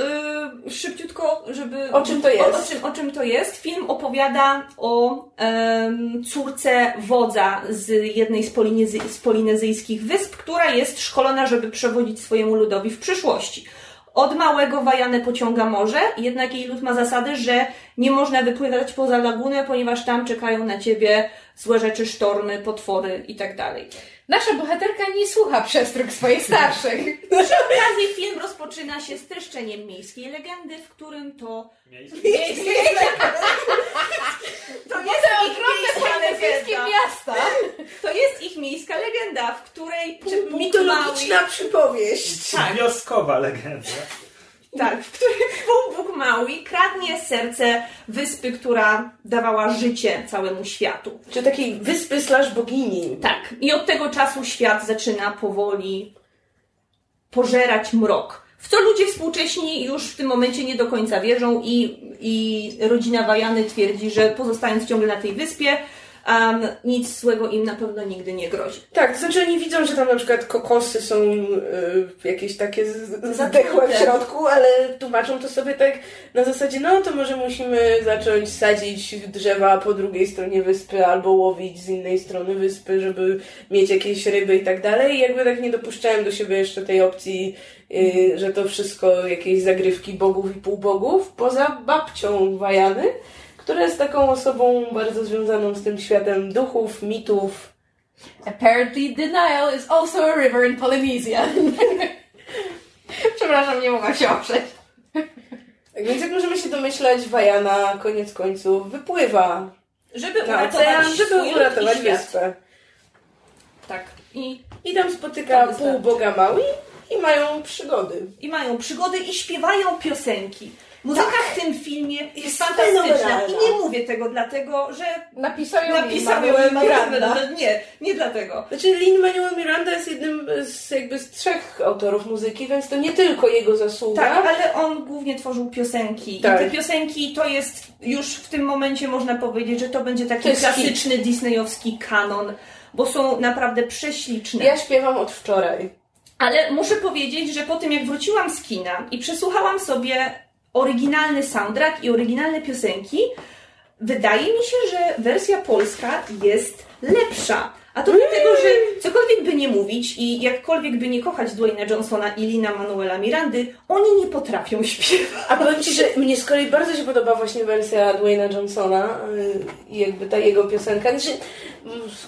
y, szybciutko, żeby... O czym to jest? O, o, czym, o czym to jest? Film opowiada o em, córce wodza z jednej z, polinezy, z polinezyjskich wysp, która jest szkolona, żeby przewodzić swojemu ludowi w przyszłości. Od małego Wajanę pociąga morze, jednak jej lud ma zasadę, że nie można wypływać poza lagunę, ponieważ tam czekają na ciebie złe rzeczy, sztormy, potwory i tak dalej. Nasza bohaterka nie słucha przestróg swoich starszych. Przy okazji film rozpoczyna się streszczeniem miejskiej legendy, w którym to to jest ich miejska Wszystkie legenda. miasta. To jest ich miejska legenda, w której Mitologiczna Maui, przypowieść. Tak. Wioskowa legenda. Tak, w którym Półbóg Maui kradnie serce wyspy, która dawała życie całemu światu. Czy takiej wyspy slash bogini. Tak. I od tego czasu świat zaczyna powoli pożerać mrok. W co ludzie współcześni już w tym momencie nie do końca wierzą i, i rodzina Wajany twierdzi, że pozostając ciągle na tej wyspie, um, nic złego im na pewno nigdy nie grozi. Tak, to znaczy oni widzą, że tam na przykład kokosy są y, jakieś takie z- zdechłe w środku, ale tłumaczą to sobie tak na zasadzie, no to może musimy zacząć sadzić drzewa po drugiej stronie wyspy albo łowić z innej strony wyspy, żeby mieć jakieś ryby i tak dalej. I jakby tak nie dopuszczałem do siebie jeszcze tej opcji, y, że to wszystko jakieś zagrywki bogów i półbogów, poza babcią Wajany, która jest taką osobą bardzo związaną z tym światem duchów, mitów, Apparently denial is also a river in Polynesia. Przepraszam, nie mogłam się oprzeć. Tak więc jak możemy się domyślać, Wajana koniec końców wypływa Żeby na uratować ocean, żeby uratować wyspę. Tak. I, I tam spotyka wystarczy. półboga Maui i mają przygody. I mają przygody i śpiewają piosenki. Muzyka w tym filmie jest, Jest fantastyczna. fenomenalna. I nie mówię tego dlatego, że Napisał ją napisał Lin-Manuel Miranda. Miranda. Nie, nie dlatego. Znaczy Lin-Manuel Miranda jest jednym z, jakby z trzech autorów muzyki, więc to nie tylko jego zasługa. Tak, ale on głównie tworzył piosenki. Tak. I te piosenki to jest już w tym momencie można powiedzieć, że to będzie taki To klasyczny disneyowski kanon, bo są naprawdę prześliczne. Ja śpiewam od wczoraj. Ale muszę powiedzieć, że po tym jak wróciłam z kina i przesłuchałam sobie oryginalny soundtrack i oryginalne piosenki, wydaje mi się, że wersja polska jest lepsza. A to dlatego, że cokolwiek by nie mówić i jakkolwiek by nie kochać Dwayna Johnsona i Lina Manuela Mirandy, oni nie potrafią śpiewać. A powiem Ci, że mnie z kolei bardzo się podoba właśnie wersja Dwayna Johnsona y, i jakby ta jego piosenka. Znaczy,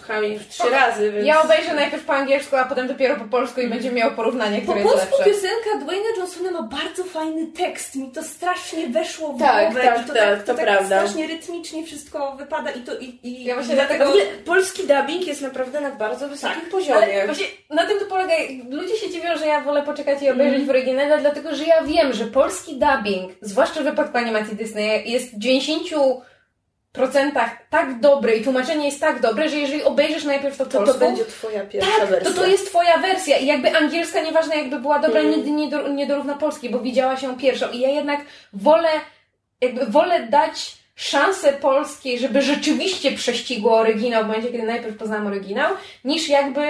Kamil w trzy razy, więc... Ja obejrzę najpierw po angielsku, a potem dopiero po polsku i będziemy miał porównanie, które po jest lepsze. Po polsku piosenka Dwayne'a Johnsona ma bardzo fajny tekst. Mi to strasznie weszło w tak, głowę. Tak, i to tak, tak, to, to tak strasznie rytmicznie wszystko wypada i to... I, i, ja właśnie dlatego... Polski dubbing jest naprawdę na bardzo wysokim tak, poziomie. Właśnie na tym to polega... Ludzie się dziwią, że ja wolę poczekać i obejrzeć mm. w oryginale, dlatego że ja wiem, że polski dubbing, zwłaszcza w wypadku animacji Disney, jest 90 procentach tak dobre i tłumaczenie jest tak dobre, że jeżeli obejrzysz najpierw to polską, to, to będzie twoja pierwsza tak, wersja. to to jest twoja wersja i jakby angielska, nieważne jakby była dobra, mm. nigdy nie, do, nie dorówna polskiej, bo widziała się pierwszą i ja jednak wolę, jakby wolę dać szansę polskiej, żeby rzeczywiście prześcigło oryginał w momencie, kiedy najpierw poznałam oryginał, niż jakby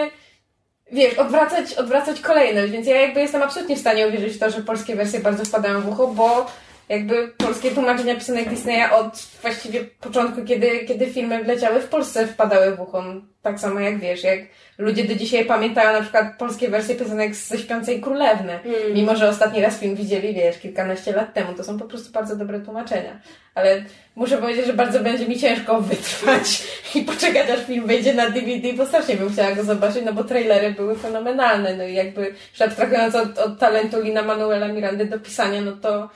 wiesz, odwracać, odwracać kolejność, więc ja jakby jestem absolutnie w stanie uwierzyć w to, że polskie wersje bardzo wpadają w ucho, bo jakby polskie tłumaczenia piosenek Disneya od właściwie początku, kiedy, kiedy filmy wleciały w Polsce wpadały w ucho. Tak samo jak wiesz, jak ludzie do dzisiaj pamiętają na przykład polskie wersje piosenek ze Śpiącej Królewny, Mm. mimo że ostatni raz film widzieli, wiesz, kilkanaście lat temu. To są po prostu bardzo dobre tłumaczenia. Ale muszę powiedzieć, że bardzo będzie mi ciężko wytrwać i poczekać, aż film wejdzie na DVD, bo strasznie bym chciała go zobaczyć, no bo trailery były fenomenalne. No i jakby, że abstrahując od, od talentu Lina Manuela Mirandy do pisania, no to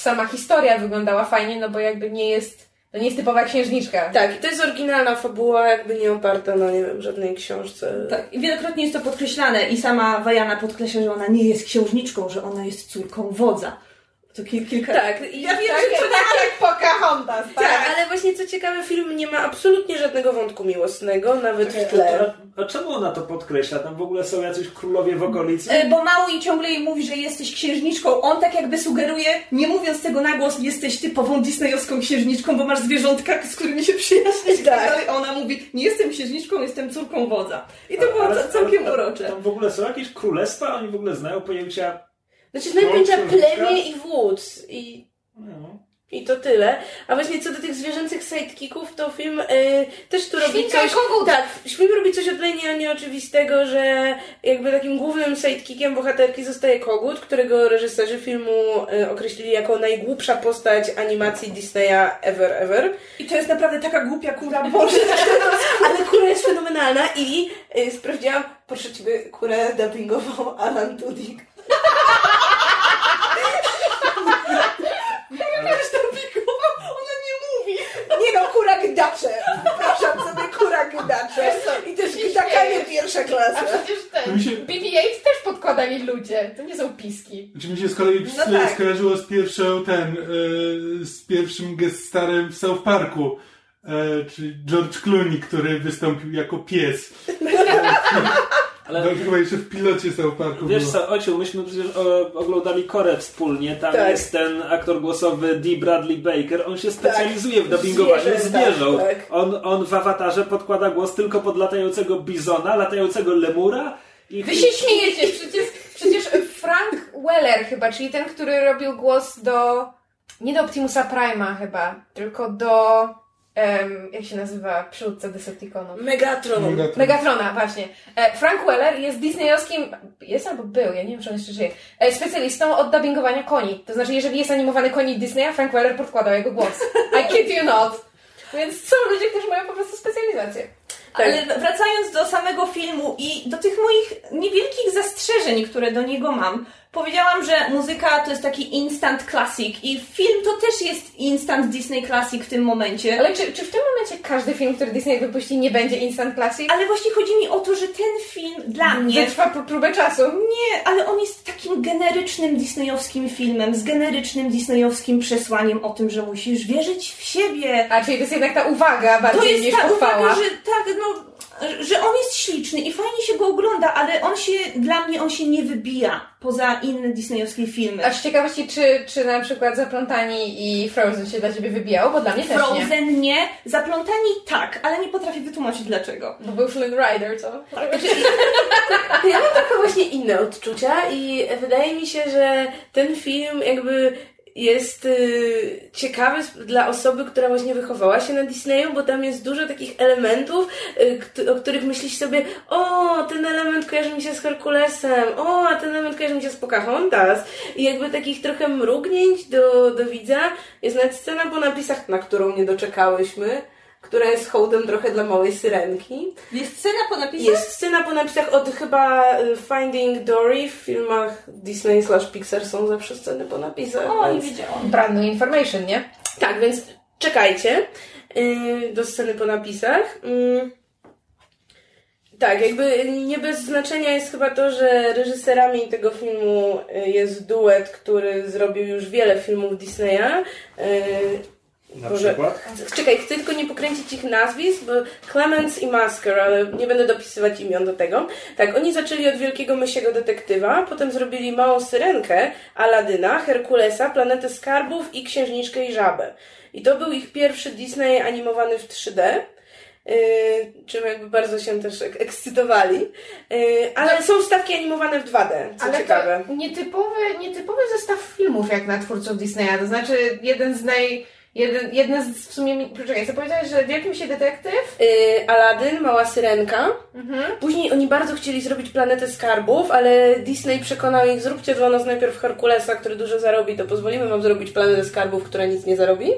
sama historia wyglądała fajnie, no bo jakby nie jest, to nie jest typowa księżniczka. Tak, i to jest oryginalna fabuła, jakby nie oparta na, nie wiem, żadnej książce. Tak, i wielokrotnie jest to podkreślane i sama Wajana podkreśla, że ona nie jest księżniczką, że ona jest córką wodza. To kil, kilka... Tak, i Ja wiem, Tak, że to tak jak Pocahontas, tak? Tak, ale właśnie co ciekawe, film nie ma absolutnie żadnego wątku miłosnego, nawet w tle. A, a czemu ona to podkreśla? Tam w ogóle są jacyś królowie w okolicy? E, Bo Maui ciągle jej mówi, że jesteś księżniczką. On tak jakby sugeruje, nie mówiąc tego na głos, jesteś typową disneyowską księżniczką, bo masz zwierzątka, z którymi się przyjaźnisz. i Tak. Tak. dalej. A ona mówi, nie jestem księżniczką, jestem córką wodza. I to było Ale- ca- całkiem ale- urocze. Tam w ogóle są jakieś królestwa? Oni w ogóle znają pojęcia... Znaczy, znają pojęcia księżniczka? plemię i wódz. I No. I to tyle. A właśnie co do tych zwierzęcych sidekicków, to film y, też tu robi Świnka coś... kogut. Tak, film robi coś odlenia nieoczywistego, że jakby takim głównym sidekickiem bohaterki zostaje kogut, którego reżyserzy filmu y, określili jako najgłupsza postać animacji Disneya ever, ever. I to jest naprawdę taka głupia kura, Boże. Ale kura jest fenomenalna i y, sprawdziłam, proszę Ciebie, kurę dubbingował Alan Tudyk. Ona nie mówi. Nie no, kura gdacze. Przepraszam sobie, kura gdacze. I też gdakanie pierwsza A klasa. przecież ten, Mi się- BB-8 też podkładali ludzie, to nie są piski. Czy mi się z kolei No tak. skojarzyło z pierwszą ten, y, z pierwszym guest starem w South Parku, y, czyli George Clooney, który wystąpił jako pies. Ale No chyba jeszcze w pilocie South Parku wiesz było. co, Ociu, myśmy przecież o, oglądali Korę wspólnie. Tam Tak. jest ten aktor głosowy D. Bradley Baker. On się specjalizuje w dubbingowaniu Zwierzę, zwierząt. tak, tak. On, on w awatarze podkłada głos tylko pod latającego bizona, latającego lemura. I Wy się śmiejecie, przecież, przecież Frank Weller chyba, czyli ten, który robił głos do... Nie do Optimusa Prima chyba, tylko do... em, jak się nazywa przywódca Decepticonów? Megatron. Megatron. Megatrona, właśnie. E, Frank Weller jest disneyowskim, jest albo był, ja nie wiem, czy on jeszcze żyje, e, specjalistą od dubbingowania koni. To znaczy, jeżeli jest animowany konik Disneya, Frank Weller podkładał jego głos. I kid you not. Więc są ludzie, którzy mają po prostu specjalizację. Ale wracając do samego filmu i do tych moich niewielkich zastrzeżeń, które do niego mam, powiedziałam, że muzyka to jest taki instant classic i film to też jest instant Disney classic w tym momencie. Ale czy, czy w tym momencie każdy film, który Disney wypuści, nie będzie instant classic? Ale właśnie chodzi mi o to, że ten film dla mnie Wytrwa pró- próbę czasu. Nie, ale on jest takim generycznym disneyowskim filmem, z generycznym disneyowskim przesłaniem o tym, że musisz wierzyć w siebie. A, czyli to jest jednak ta uwaga To bardziej jest niż ta pochwała. uwaga, że tak, no, że on jest śliczny i fajnie się go ogląda, ale on się, dla mnie on się nie wybija poza inne disneyowskie filmy. A z ciekawości, czy, czy na przykład Zaplątani i Frozen się dla Ciebie wybijało? Bo dla mnie też nie. Frozen nie, zaplątani tak, ale nie potrafię wytłumaczyć dlaczego. Bo był Flynn Rider, co? Ja mam trochę właśnie inne odczucia i wydaje mi się, że ten film jakby jest y, ciekawy dla osoby, która właśnie wychowała się na Disneyu, bo tam jest dużo takich elementów, y, o których myślisz sobie, o, ten element kojarzy mi się z Herkulesem, o, a ten element kojarzy mi się z Pocahontas. I jakby takich trochę mrugnięć do, do widza. Jest nawet scena po napisach, na którą nie doczekałyśmy, która jest hołdem trochę dla małej syrenki. Jest scena po napisach? Jest scena po napisach od chyba y, Finding Dory w filmach Disney slash Pixar są zawsze sceny po napisach. O, nie więc... wiedziałam. Brand new information, nie? Tak, więc czekajcie yy, do sceny po napisach. Yy. Tak, jakby nie bez znaczenia jest chyba to, że reżyserami tego filmu y, jest duet, który zrobił już wiele filmów Disneya. Yy, Na Boże. przykład? Czekaj, chcę tylko nie pokręcić ich nazwisk, bo Clemens i Masker, ale nie będę dopisywać imion do tego. Tak, oni zaczęli od Wielkiego Mysiego Detektywa, potem zrobili Małą Syrenkę, Aladyna, Herkulesa, Planetę Skarbów i Księżniczkę i Żabę. I to był ich pierwszy Disney animowany w 3D. Yy, czym jakby bardzo się też ek- ekscytowali. Yy, ale są wstawki animowane w 2D, co Ale ciekawe. to nietypowy, nietypowy zestaw filmów jak na twórców Disneya. To znaczy jeden z naj... Jeden, jeden z w sumie... mi- Poczekaj, co powiedziałeś, że Wielkim się detektyw? Yy, Aladyn, Mała Syrenka. Później oni bardzo chcieli zrobić Planetę Skarbów, ale Disney przekonał ich, zróbcie dla nas najpierw Herkulesa, który dużo zarobi, to pozwolimy wam zrobić Planetę Skarbów, która nic nie zarobi.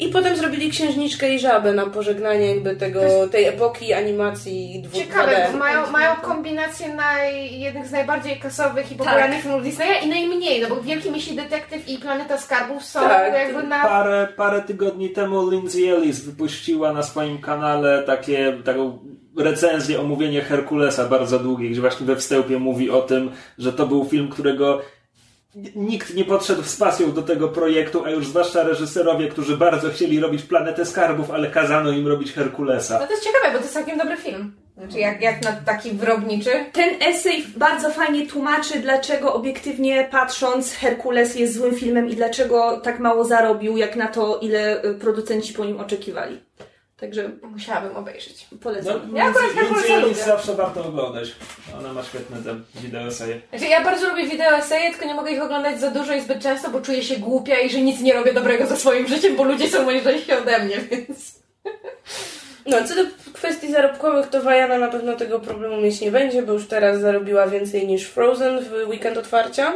I potem zrobili Księżniczkę i Żabę na pożegnanie jakby tego, tej epoki animacji dwóch Ciekawe, 2D. bo mają, mają kombinację naj, jednych z najbardziej kasowych i popularnych filmów Disneya i najmniej, no bo Wielki Misi Detektyw i Planeta Skarbów są Tak, jakby na... Parę, parę tygodni temu Lindsay Ellis wypuściła na swoim kanale takie, taką recenzję, omówienie Herkulesa bardzo długie, gdzie właśnie we wstępie mówi o tym, że to był film, którego nikt nie podszedł z pasją do tego projektu, a już zwłaszcza reżyserowie, którzy bardzo chcieli robić Planetę Skarbów, ale kazano im robić Herkulesa. No to jest ciekawe, bo to jest całkiem dobry film. Znaczy jak, jak na taki wyrobniczy. Ten esej bardzo fajnie tłumaczy, dlaczego obiektywnie patrząc Herkules jest złym filmem i dlaczego tak mało zarobił, jak na to, ile y, producenci po nim oczekiwali. Także Musiałabym obejrzeć. polecam. No, Ja akurat Lindsay Herkulesa Ellis lubię. zawsze warto oglądać. Ona ma świetne te wideo eseje. Znaczy, ja bardzo lubię wideo eseje, tylko nie mogę ich oglądać za dużo i zbyt często, bo czuję się głupia i że nic nie robię dobrego ze swoim życiem, bo ludzie są mądrzejsi ode mnie, więc... No, co do kwestii zarobkowych, to Wajana na pewno tego problemu mieć nie będzie, bo już teraz zarobiła więcej niż Frozen w weekend otwarcia.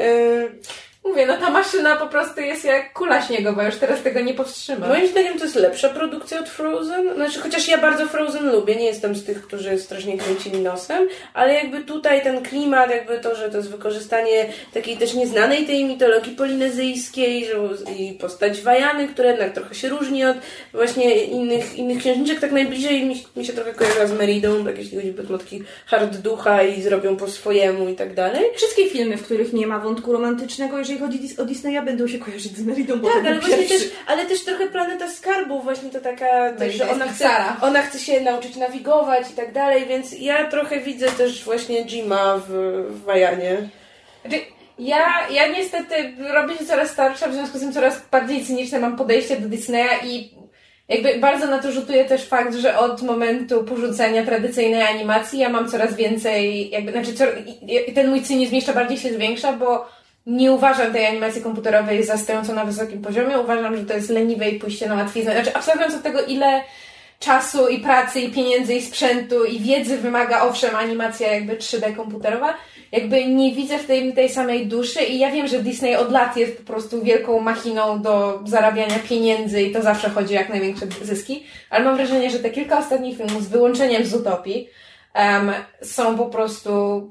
Yy, Mówię, no ta maszyna po prostu jest jak kula śniegowa, już teraz tego nie powstrzyma. Moim zdaniem to jest lepsza produkcja od Frozen. Znaczy, chociaż ja bardzo Frozen lubię, nie jestem z tych, którzy strasznie kręcili nosem, ale jakby tutaj ten klimat, jakby to, że to jest wykorzystanie takiej też nieznanej tej mitologii polinezyjskiej, że i postać Wajany, która jednak trochę się różni od właśnie innych, innych księżniczek, tak najbliżej mi, mi się trochę kojarzy z Meridą, tak jeśli chodzi o taki hard ducha i zrobią po swojemu i tak dalej. Wszystkie filmy, w których nie ma wątku romantycznego, jeżeli jeżeli chodzi o Disneya, będą się kojarzyć z Meridą, Tak, ale właśnie też, ale też trochę Planeta Skarbów, właśnie to taka, też, że jest ona chce, ona chce się nauczyć nawigować i tak dalej, więc ja trochę widzę też właśnie Jima w, w Wajanie. Znaczy, ja, ja niestety robię się coraz starsza, w związku z tym coraz bardziej cyniczne mam podejście do Disneya i jakby bardzo na to rzutuje też fakt, że od momentu porzucenia tradycyjnej animacji ja mam coraz więcej, jakby, znaczy ten mój cynizm jeszcze bardziej się zwiększa, bo nie uważam tej animacji komputerowej za stojącą na wysokim poziomie. Uważam, że to jest leniwe i pójście na łatwiznę. Znaczy, abstrahując od tego, ile czasu i pracy i pieniędzy i sprzętu i wiedzy wymaga owszem animacja jakby 3D komputerowa, jakby nie widzę w tej, tej samej duszy i ja wiem, że Disney od lat jest po prostu wielką machiną do zarabiania pieniędzy i to zawsze chodzi o jak największe zyski, ale mam wrażenie, że te kilka ostatnich filmów z wyłączeniem z Utopii em, są po prostu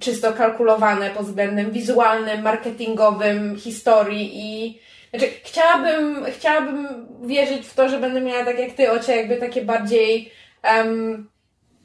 czysto kalkulowane pod względem wizualnym, marketingowym, historii i znaczy, chciałabym, chciałabym wierzyć w to, że będę miała tak jak ty, Ocie, jakby takie bardziej em,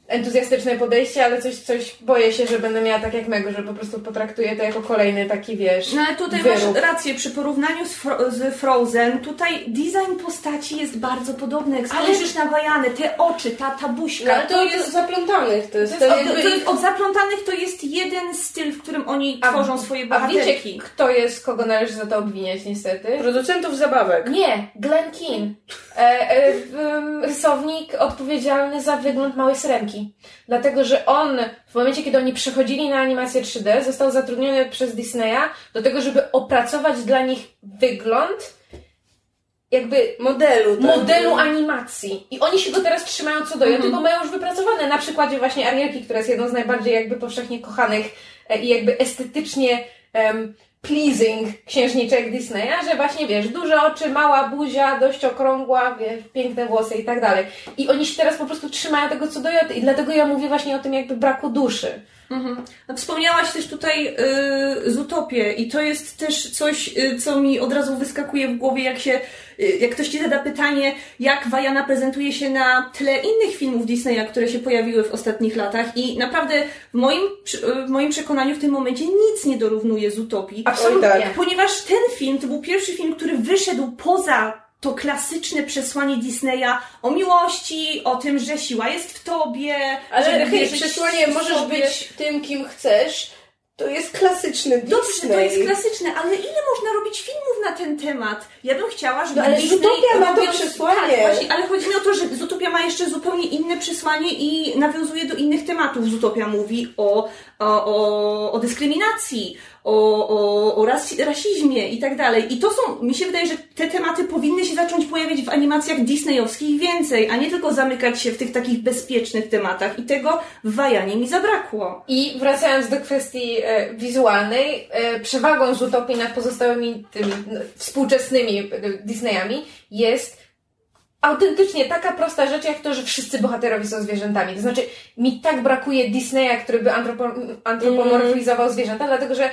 entuzjastyczne podejście, ale coś, coś boję się, że będę miała tak jak Mego, że po prostu potraktuję to jako kolejny taki, wiesz, No ale tutaj wyrób. masz rację, przy porównaniu z, Fro- z Frozen, tutaj design postaci jest bardzo podobny. Jak Ale- spojrzysz na Wajany, te oczy, ta, ta buźka, No, ale to to jest... zaplątanych, to jest, To to jest, jakby od, to ich- jest, od zaplątanych to jest jeden styl, w którym oni A- tworzą swoje A wiecie, bohaterki. kto jest, kogo należy za to obwiniać niestety? producentów zabawek. Nie, Glenn Keane. E, e, em, rysownik odpowiedzialny za wygląd Małej Syrenki. Dlatego, że on w momencie, kiedy oni przechodzili na animację 3D, został zatrudniony przez Disneya do tego, żeby opracować dla nich wygląd jakby Modelu. Tak? modelu animacji. I oni się go teraz trzymają co do joty, bo mają już wypracowane na przykładzie właśnie Arielki, która jest jedną z najbardziej jakby powszechnie kochanych e, i jakby estetycznie em, pleasing księżniczek Disneya, że właśnie wiesz, duże oczy, mała buzia, dość okrągła, wiesz, piękne włosy i tak dalej. I oni się teraz po prostu trzymają tego co do joty i dlatego ja mówię właśnie o tym jakby braku duszy. Mhm. No, wspomniałaś też tutaj y, z Utopię i to jest też coś, y, co mi od razu wyskakuje w głowie, jak się, y, jak ktoś Ci zada pytanie, jak Wajana prezentuje się na tle innych filmów Disneya, które się pojawiły w ostatnich latach i naprawdę w moim, y, w moim przekonaniu w tym momencie nic nie dorównuje z Utopii. Absolutnie. Tak. Ponieważ ten film to był pierwszy film, który wyszedł poza to klasyczne przesłanie Disneya o miłości, o tym, że siła jest w tobie, Ale hej, przesłanie możesz sobie. być tym, kim chcesz. To jest klasyczny Disney. Dobrze, to jest klasyczne, ale ile można robić filmów na ten temat? Ja bym chciała, żeby No, ale Disney Zootopia ma to przesłanie. Tak, właśnie, ale chodzi mi o to, że Zootopia ma jeszcze zupełnie inne przesłanie i nawiązuje do innych tematów. Zootopia mówi o, o, o, o dyskryminacji, o, o, o ras, rasizmie i tak dalej. I to są, mi się wydaje, że te tematy powinny się zacząć pojawiać w animacjach disneyowskich więcej, a nie tylko zamykać się w tych takich bezpiecznych tematach. I tego w Wajanie mi zabrakło. I wracając do kwestii e, wizualnej, e, przewagą z Utopii nad pozostałymi tymi no, współczesnymi e, Disneyami jest autentycznie taka prosta rzecz, jak to, że wszyscy bohaterowie są zwierzętami. To znaczy, mi tak brakuje Disneya, który by antropo- antropomorfizował zwierzęta, dlatego że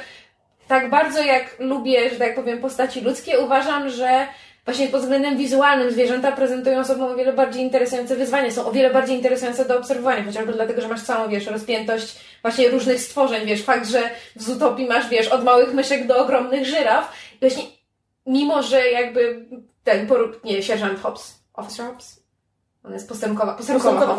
tak bardzo jak lubię, że tak powiem, postaci ludzkie, uważam, że właśnie pod względem wizualnym zwierzęta prezentują sobą o wiele bardziej interesujące wyzwania, są o wiele bardziej interesujące do obserwowania, chociażby dlatego, że masz całą, wiesz, rozpiętość właśnie różnych stworzeń, wiesz, fakt, że w Zootopii masz, wiesz, od małych myszek do ogromnych żyraf i właśnie mimo, że jakby ten porób, nie, sierżant Hobbs, officer Hobbs? On jest postępkowa, postępkowa.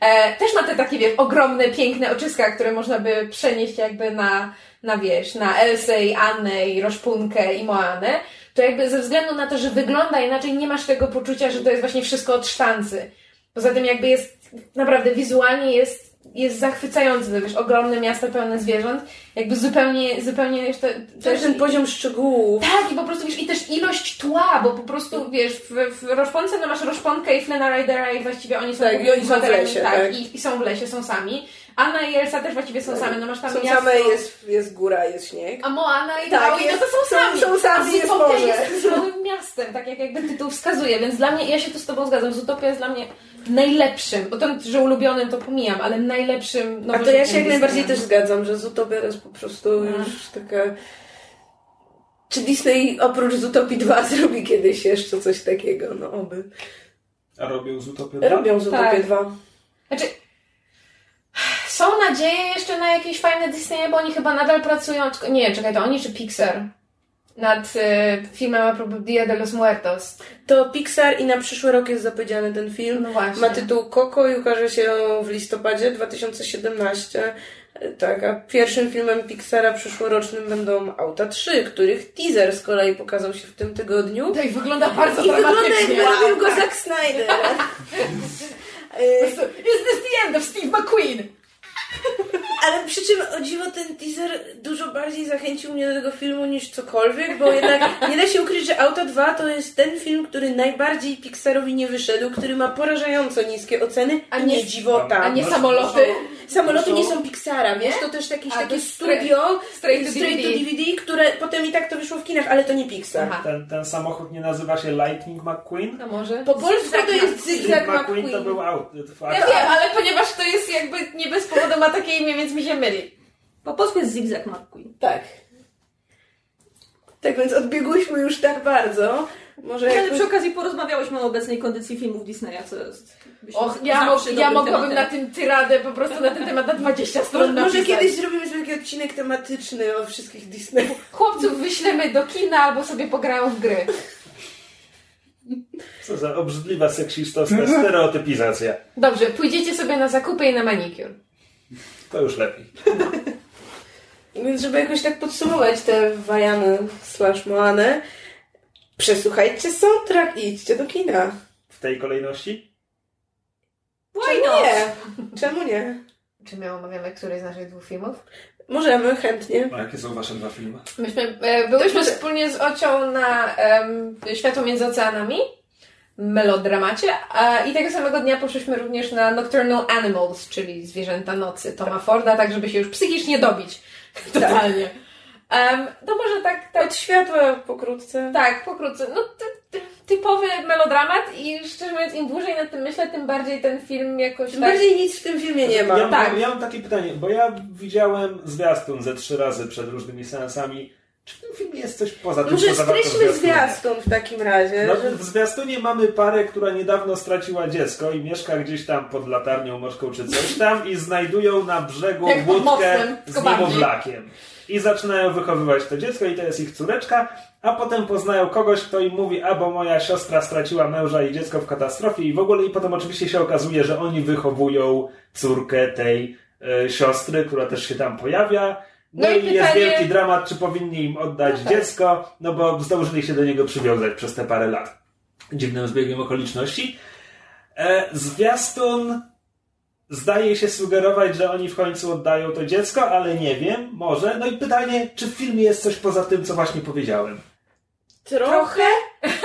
E, też ma te takie, wiesz, ogromne, piękne oczyska, które można by przenieść jakby na, na wiesz, na Elsę i Annę i Roszpunkę i Moanę, to jakby ze względu na to, że wygląda inaczej, nie masz tego poczucia, że to jest właśnie wszystko od sztancy. Poza tym jakby jest, naprawdę wizualnie jest, jest zachwycający, wiesz, ogromne miasto pełne zwierząt, jakby zupełnie, zupełnie, wiesz, to, to Też ten poziom szczegółów. tak, i po prostu wiesz, i też ilość tła, bo po prostu wiesz, w, w Roszponce no masz Roszponkę i Flena Ridera i właściwie oni są Tak, i oni są w lesie, tak, tak. I, i są w lesie, są sami. Anna i Elsa też właściwie są same, no masz tam Są miasto. same, jest, jest góra, jest śnieg. A Moana i Tak, Maui, no to są są- sami. są sami, A jest morze. jest całym miastem, tak jak jakby tytuł wskazuje, więc dla mnie, ja się tu z Tobą zgadzam, Zootopia jest dla mnie najlepszym, bo to, że ulubionym to pomijam, ale najlepszym A to ja się jak najbardziej też zgadzam, że Zootopia to jest po prostu już taka... Czy Disney oprócz Zootopii 2 zrobi kiedyś jeszcze coś takiego? No oby. A robią z Utopią? Robią Zootopię Tak. 2. Znaczy, są nadzieje jeszcze na jakieś fajne Disneye, bo oni chyba nadal pracują, nie, czekaj, to oni czy Pixar? Nad e, filmem a propos Dia de los Muertos. To Pixar i na przyszły rok jest zapowiedziany ten film. No właśnie. Ma tytuł Coco i ukaże się w listopadzie 2017. E, Tak, a pierwszym filmem Pixara przyszłorocznym będą Auta 3, których teaser z kolei pokazał się w tym tygodniu. Tak, wygląda bardzo I wygląda dramatycznie. jakby robił go Zack Snyder. Is this the end of Steve McQueen? Ale przy czym o dziwo ten teaser dużo bardziej zachęcił mnie do tego filmu niż cokolwiek, bo jednak nie da się ukryć, że Auto 2 to jest ten film, który najbardziej Pixarowi nie wyszedł, który ma porażająco niskie oceny, a nie, nie- dziwota. A nie samoloty. Samoloty nie są- Pixara, wiesz, to też jakieś A, to takie studio straight to straight to DVD. DVD, które potem i tak to wyszło w kinach, ale to nie Pixar. Ten, ten samochód nie nazywa się Lightning McQueen? A może? Po polsku to jest Steve Zygzak McQueen to McQueen. był aut. Ja wiem, ale ponieważ to jest jakby nie bez powodu ma takie imię, więc mi się myli. Po polsku jest Zigzag McQueen. Tak. Tak więc odbiegłyśmy już tak bardzo. Może Ale jakby... przy okazji porozmawiałyśmy o obecnej kondycji filmów Disneya, co jest... Och, ja, mo- ja mogłabym na tym tyradę po prostu na ten temat na 20 stron Może, może napisać. kiedyś zrobimy sobie taki odcinek tematyczny o wszystkich Disney. Chłopców wyślemy do kina albo sobie pograją w gry. Co za obrzydliwa seksistowska stereotypizacja. Dobrze, pójdziecie sobie na zakupy i na manikur. To już lepiej. Więc żeby jakoś tak podsumować te wajany slash moane, przesłuchajcie soundtrack i idźcie do kina. W tej kolejności? Czemu nie? Czemu nie? Czy my omawiamy któryś z naszych dwóch filmów? Możemy, chętnie. A jakie są wasze dwa filmy? Myśmy, e, byłyśmy wspólnie z Ocią na em, Światło między oceanami, melodramacie, a, i tego samego dnia poszliśmy również na Nocturnal Animals, czyli Zwierzęta Nocy Toma Forda, tak żeby się już psychicznie dobić. Totalnie. Em, to może tak, tak, Od światła pokrótce. tak, pokrótce. No, ty, ty, typowy melodramat i szczerze mówiąc, im dłużej nad tym myślę, tym bardziej ten film jakoś Tym tak... bardziej nic w tym filmie nie ma. Ja, Tak. ja, ja mam takie pytanie, bo ja widziałem zwiastun ze trzy razy przed różnymi seansami. Czy w tym filmie jest coś poza tym, Może co zwiastunie? zwiastun w takim razie. No, że... w zwiastunie mamy parę, która niedawno straciła dziecko i mieszka gdzieś tam pod latarnią morską czy coś tam i znajdują na brzegu Jak łódkę z niemowlakiem. I zaczynają wychowywać to dziecko i to jest ich córeczka, a potem poznają kogoś, kto im mówi, a bo moja siostra straciła męża i dziecko w katastrofie i w ogóle i potem oczywiście się okazuje, że oni wychowują córkę tej e, siostry, która też się tam pojawia. No, No i i jest pytanie- wielki dramat, czy powinni im oddać No tak. dziecko, no bo zdążyli się do niego przywiązać przez te parę lat. Dziwnym zbiegiem okoliczności. E, zwiastun zdaje się sugerować, że oni w końcu oddają to dziecko, ale nie wiem, może. No i pytanie, czy w filmie jest coś poza tym, co właśnie powiedziałem? Trochę,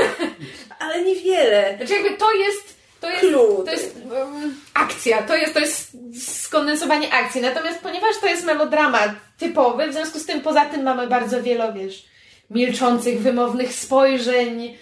ale niewiele. Znaczy jakby to jest... To jest, Clue. to jest um, akcja, to jest, to jest skondensowanie akcji. Natomiast ponieważ to jest melodramat typowy, w związku z tym poza tym mamy bardzo wiele, wiesz, milczących, wymownych spojrzeń,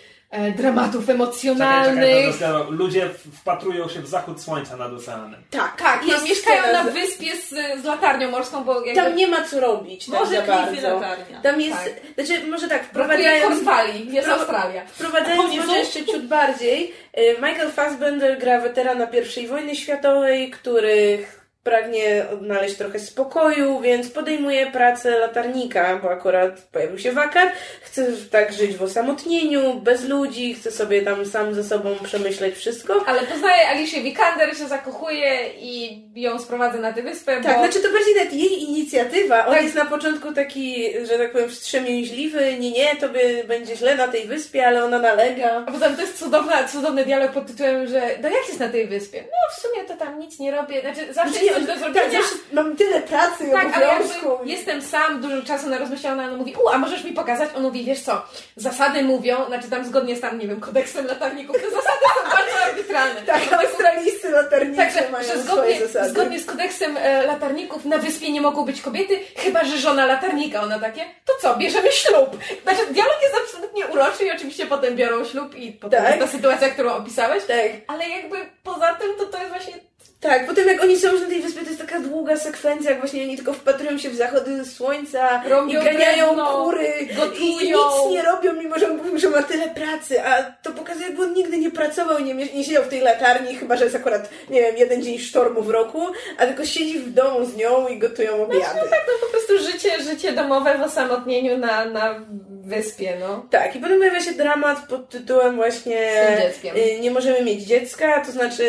dramatów Czekaj, emocjonalnych. czekaj, zostało. ludzie wpatrują się w zachód słońca nad oceanem. Tak, Tak, no, jest mieszkają na z- wyspie z, z latarnią morską, bo jakby Tam nie ma co robić tak Może bardzo. latarnia. Tam jest, Tak. znaczy może tak, wprowadzając, Kornwali, jest Pro- Australia. wprowadzając może są- jeszcze ciut bardziej, y, Michael Fassbender gra weterana I wojny światowej, który pragnie odnaleźć trochę spokoju, więc podejmuje pracę latarnika, bo akurat pojawił się wakat. Chce tak żyć w osamotnieniu, bez ludzi, chce sobie tam sam ze sobą przemyśleć wszystko. Ale poznaje Alicia Vikander, się zakochuje i ją sprowadza na tę wyspę, Tak, bo... znaczy to bardziej nawet jej inicjatywa. On Tak. jest na początku taki, że tak powiem, wstrzemięźliwy. Nie, nie, tobie będzie źle na tej wyspie, ale ona nalega. A poza tym to jest cudowna, cudowny dialog pod tytułem, że no jak jest na tej wyspie? No w sumie to tam nic nie robię, znaczy zawsze Znaczy, jest coś do tak, zrobienia. wiesz, mam tyle pracy i Tak, obowiązków. jestem sam, dużo czasu na rozmyślałam, ona mówi, u, a możesz mi pokazać? On mówi, wiesz co, zasady mówią, znaczy tam zgodnie z tam, nie wiem, kodeksem latarników, te zasady są bardzo arbitralne. Tak, australijscy latarnicy Także, mają że swoje zgodnie, zasady. zgodnie z kodeksem e, latarników na wyspie nie mogą być kobiety, chyba że żona latarnika. Ona takie, to co, bierzemy ślub. Znaczy, dialog jest absolutnie uroczy i oczywiście potem biorą ślub i potem Tak. jest ta sytuacja, którą opisałeś. Tak. Ale jakby poza tym, to to jest właśnie Tak, potem jak oni są już na tej wyspie, to jest taka długa sekwencja, jak właśnie oni tylko wpatrują się w zachody słońca Robią i ganiają drewno, kury gotują. i nic nie robią, mimo że on mówił, że ma tyle pracy, a to pokazuje, jakby on nigdy nie pracował, nie, nie siedział w tej latarni, chyba, że jest akurat, nie wiem, jeden dzień sztormu w roku, a tylko siedzi w domu z nią i gotują obiady. Tak, no po prostu życie, życie domowe w osamotnieniu na, na wyspie, no. Tak, i potem pojawia się dramat pod tytułem właśnie Z tym dzieckiem. y, Nie możemy mieć dziecka, to znaczy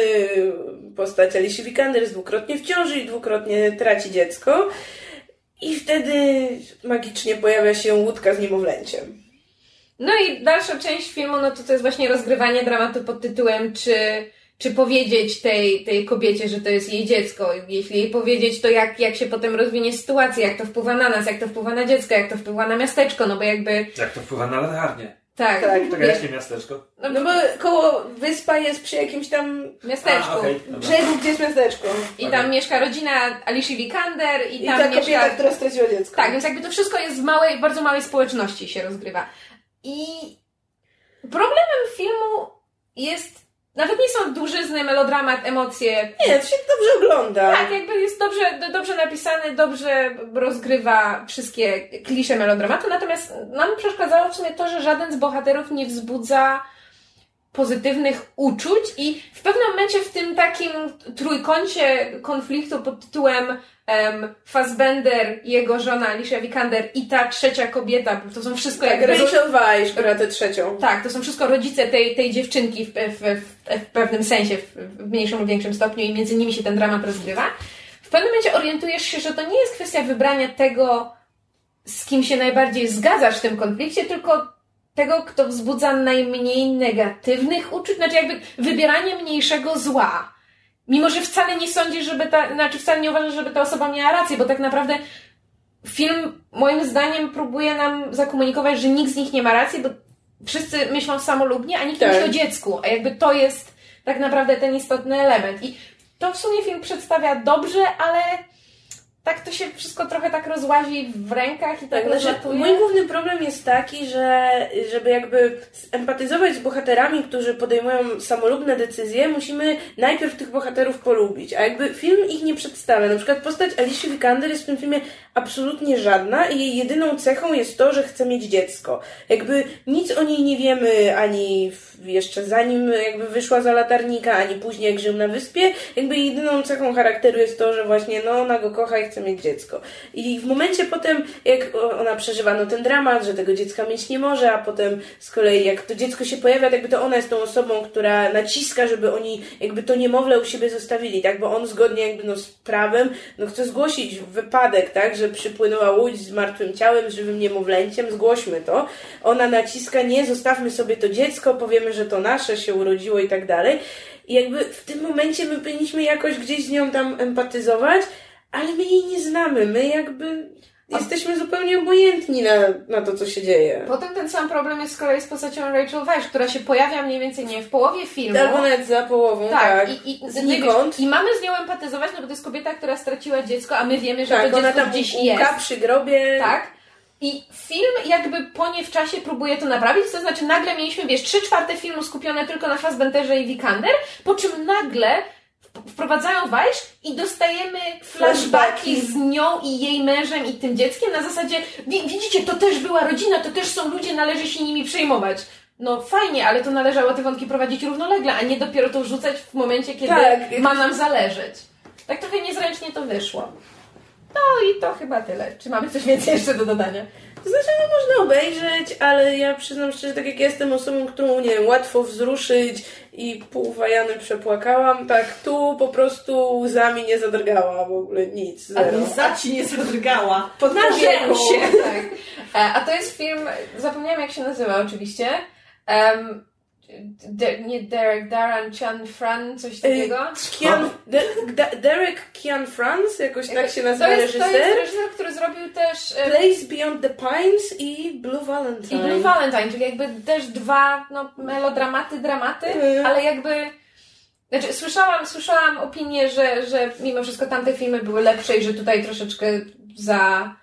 postać Alicia Vikander jest dwukrotnie w ciąży i dwukrotnie traci dziecko. I wtedy magicznie pojawia się łódka z niemowlęciem. No i dalsza część filmu, no to to jest właśnie rozgrywanie dramatu pod tytułem, czy, czy powiedzieć tej, tej kobiecie, że to jest jej dziecko. Jeśli jej powiedzieć, to jak, jak się potem rozwinie sytuacja, jak to wpływa na nas, jak to wpływa na dziecko, jak to wpływa na miasteczko, no bo jakby, Jak to wpływa na latarnię? Tak, Tak, To jakie miasteczko? No bo koło wyspa jest przy jakimś tam miasteczku. A, dobra. brzegu, gdzie jest miasteczko. I tam Okej. mieszka rodzina Alicia Vikander i I tam ta mieszka... kobieta, która straciła dziecko. Tak, więc jakby to wszystko jest w małej, bardzo małej społeczności się rozgrywa. I problemem filmu jest, nawet nie są dużyzny, melodramat, emocje. Nie, to się dobrze ogląda. Tak, jakby jest dobrze, do- dobrze napisany, dobrze rozgrywa wszystkie klisze melodramatu, natomiast nam przeszkadzało w sumie to, że żaden z bohaterów nie wzbudza pozytywnych uczuć i w pewnym momencie w tym takim trójkącie konfliktu pod tytułem um, Fassbender, jego żona Alicia Vikander i ta trzecia kobieta, to są wszystko Tak, jakby... Rachel Weisz gra tę trzecią. Tak, to są wszystko rodzice tej, tej dziewczynki w, w, w, w pewnym sensie, w, w mniejszym lub większym stopniu i między nimi się ten dramat rozgrywa. W pewnym momencie orientujesz się, że to nie jest kwestia wybrania tego, z kim się najbardziej zgadzasz w tym konflikcie, tylko tego, kto wzbudza najmniej negatywnych uczuć, znaczy jakby wybieranie mniejszego zła. Mimo, że wcale nie sądzisz, żeby ta, znaczy wcale nie uważasz, żeby ta osoba miała rację, bo tak naprawdę film moim zdaniem próbuje nam zakomunikować, że nikt z nich nie ma racji, bo wszyscy myślą samolubnie, a nikt Tak. myśli o dziecku, a jakby to jest tak naprawdę ten istotny element. I to w sumie film przedstawia dobrze, ale tak to się wszystko trochę tak rozłazi w rękach i tak, Tak, znaczy, mój główny problem jest taki, że żeby jakby empatyzować z bohaterami, którzy podejmują samolubne decyzje, musimy najpierw tych bohaterów polubić, a jakby film ich nie przedstawia. Na przykład postać Alicia Vikander jest w tym filmie absolutnie żadna i jej jedyną cechą jest to, że chce mieć dziecko. Jakby nic o niej nie wiemy ani jeszcze zanim jakby wyszła za latarnika, ani później jak żył na wyspie. Jakby jedyną cechą charakteru jest to, że właśnie no ona go kocha i chce mieć dziecko. I w momencie potem, jak ona przeżywa no, ten dramat, że tego dziecka mieć nie może, a potem z kolei jak to dziecko się pojawia, jakby to ona jest tą osobą, która naciska, żeby oni jakby to niemowlę u siebie zostawili, tak? Bo on zgodnie jakby no z prawem, no chce zgłosić wypadek, tak? Że przypłynęła łódź z martwym ciałem, z żywym niemowlęciem, zgłośmy to. Ona naciska, nie, zostawmy sobie to dziecko, powiemy, że to nasze się urodziło i tak dalej. I jakby w tym momencie my powinniśmy jakoś gdzieś z nią tam empatyzować, ale my jej nie znamy. My jakby jesteśmy zupełnie obojętni na, na to, co się dzieje. Potem ten sam problem jest z kolei z postacią Rachel Weisz, która się pojawia mniej więcej, nie w połowie filmu. Albo nawet za połową, tak. Tak, i, i, Znikąd. I mamy z nią empatyzować, no bo to jest kobieta, która straciła dziecko, a my wiemy, że Tak, to ona dziecko tam gdzieś jest. przy grobie. Tak. I film jakby po nie w czasie próbuje to naprawić, to znaczy nagle mieliśmy, wiesz, trzy czwarte filmu skupione tylko na Fassbenderze i Vikander, po czym nagle wprowadzają Weisz i dostajemy flashbacki z nią i jej mężem i tym dzieckiem na zasadzie, wi- widzicie, to też była rodzina, to też są ludzie, należy się nimi przejmować. No fajnie, ale to należało te wątki prowadzić równolegle, a nie dopiero to rzucać w momencie, kiedy Tak. ma nam zależeć. Tak trochę niezręcznie to wyszło. No i to chyba tyle. Czy mamy coś więcej jeszcze do dodania? To znaczy, no można obejrzeć, ale ja przyznam szczerze, tak jak ja jestem osobą, którą, nie wiem, łatwo wzruszyć i pół wajany przepłakałam, tak tu po prostu łzami nie zadrgała w ogóle nic, zero. Za ci nie zadrgała. Pod się. Tak. E, A to jest film, zapomniałam jak się nazywa oczywiście. Um, De, nie Derek, Darren, Chan Fran, coś takiego. Kian, De, De, Derek Kian Franz, jakoś tak się nazywa to jest, to reżyser. jest reżyser, który zrobił też Place Beyond the Pines i Blue Valentine. i Blue Valentine, czyli jakby też dwa no, melodramaty, dramaty, Mhm. ale jakby znaczy, słyszałam, słyszałam opinię, że, że mimo wszystko tamte filmy były lepsze i że tutaj troszeczkę za,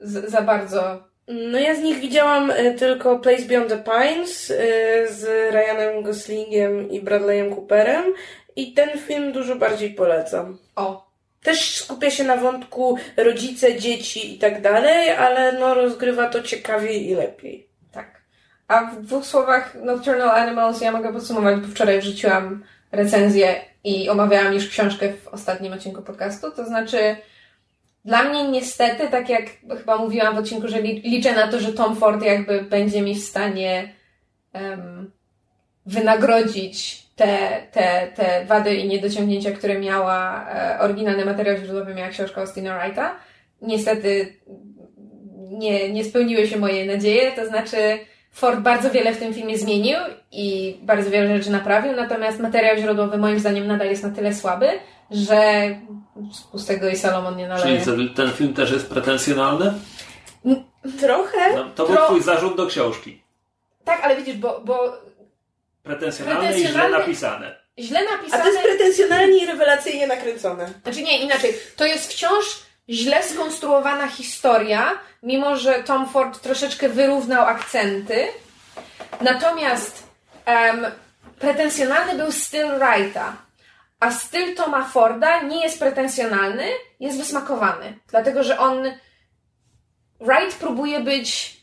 za, za bardzo No ja z nich widziałam e, tylko Place Beyond the Pines e, z Ryanem Goslingiem i Bradleyem Cooperem i ten film dużo bardziej polecam. O, Też skupia się na wątku rodzice, dzieci i tak dalej, ale no rozgrywa to ciekawiej i lepiej. tak. A w dwóch słowach Nocturnal Animals ja mogę podsumować, bo wczoraj wrzuciłam recenzję i omawiałam już książkę w ostatnim odcinku podcastu, to znaczy dla mnie niestety, tak jak chyba mówiłam w odcinku, że li- liczę na to, że Tom Ford jakby będzie mi w stanie em, wynagrodzić te, te, te wady i niedociągnięcia, które miała e, oryginalny materiał źródłowy, miała książka Austina Wrighta. Niestety nie, nie spełniły się moje nadzieje, to znaczy Ford bardzo wiele w tym filmie zmienił i bardzo wiele rzeczy naprawił, natomiast materiał źródłowy moim zdaniem nadal jest na tyle słaby, że z pustego i Salomon nie naleje. Czyli ten film też jest pretensjonalny? Trochę. No, to był Tro- twój zarzut do książki. Tak, ale widzisz, bo, bo Pretensjonalne i źle napisane. źle A napisane... to jest pretensjonalnie i rewelacyjnie nakręcone. Znaczy nie, inaczej. To jest wciąż źle skonstruowana historia, mimo że Tom Ford troszeczkę wyrównał akcenty. Natomiast em, pretensjonalny był styl Wrighta, a styl Toma Forda nie jest pretensjonalny, jest wysmakowany. Dlatego, że on Wright próbuje być,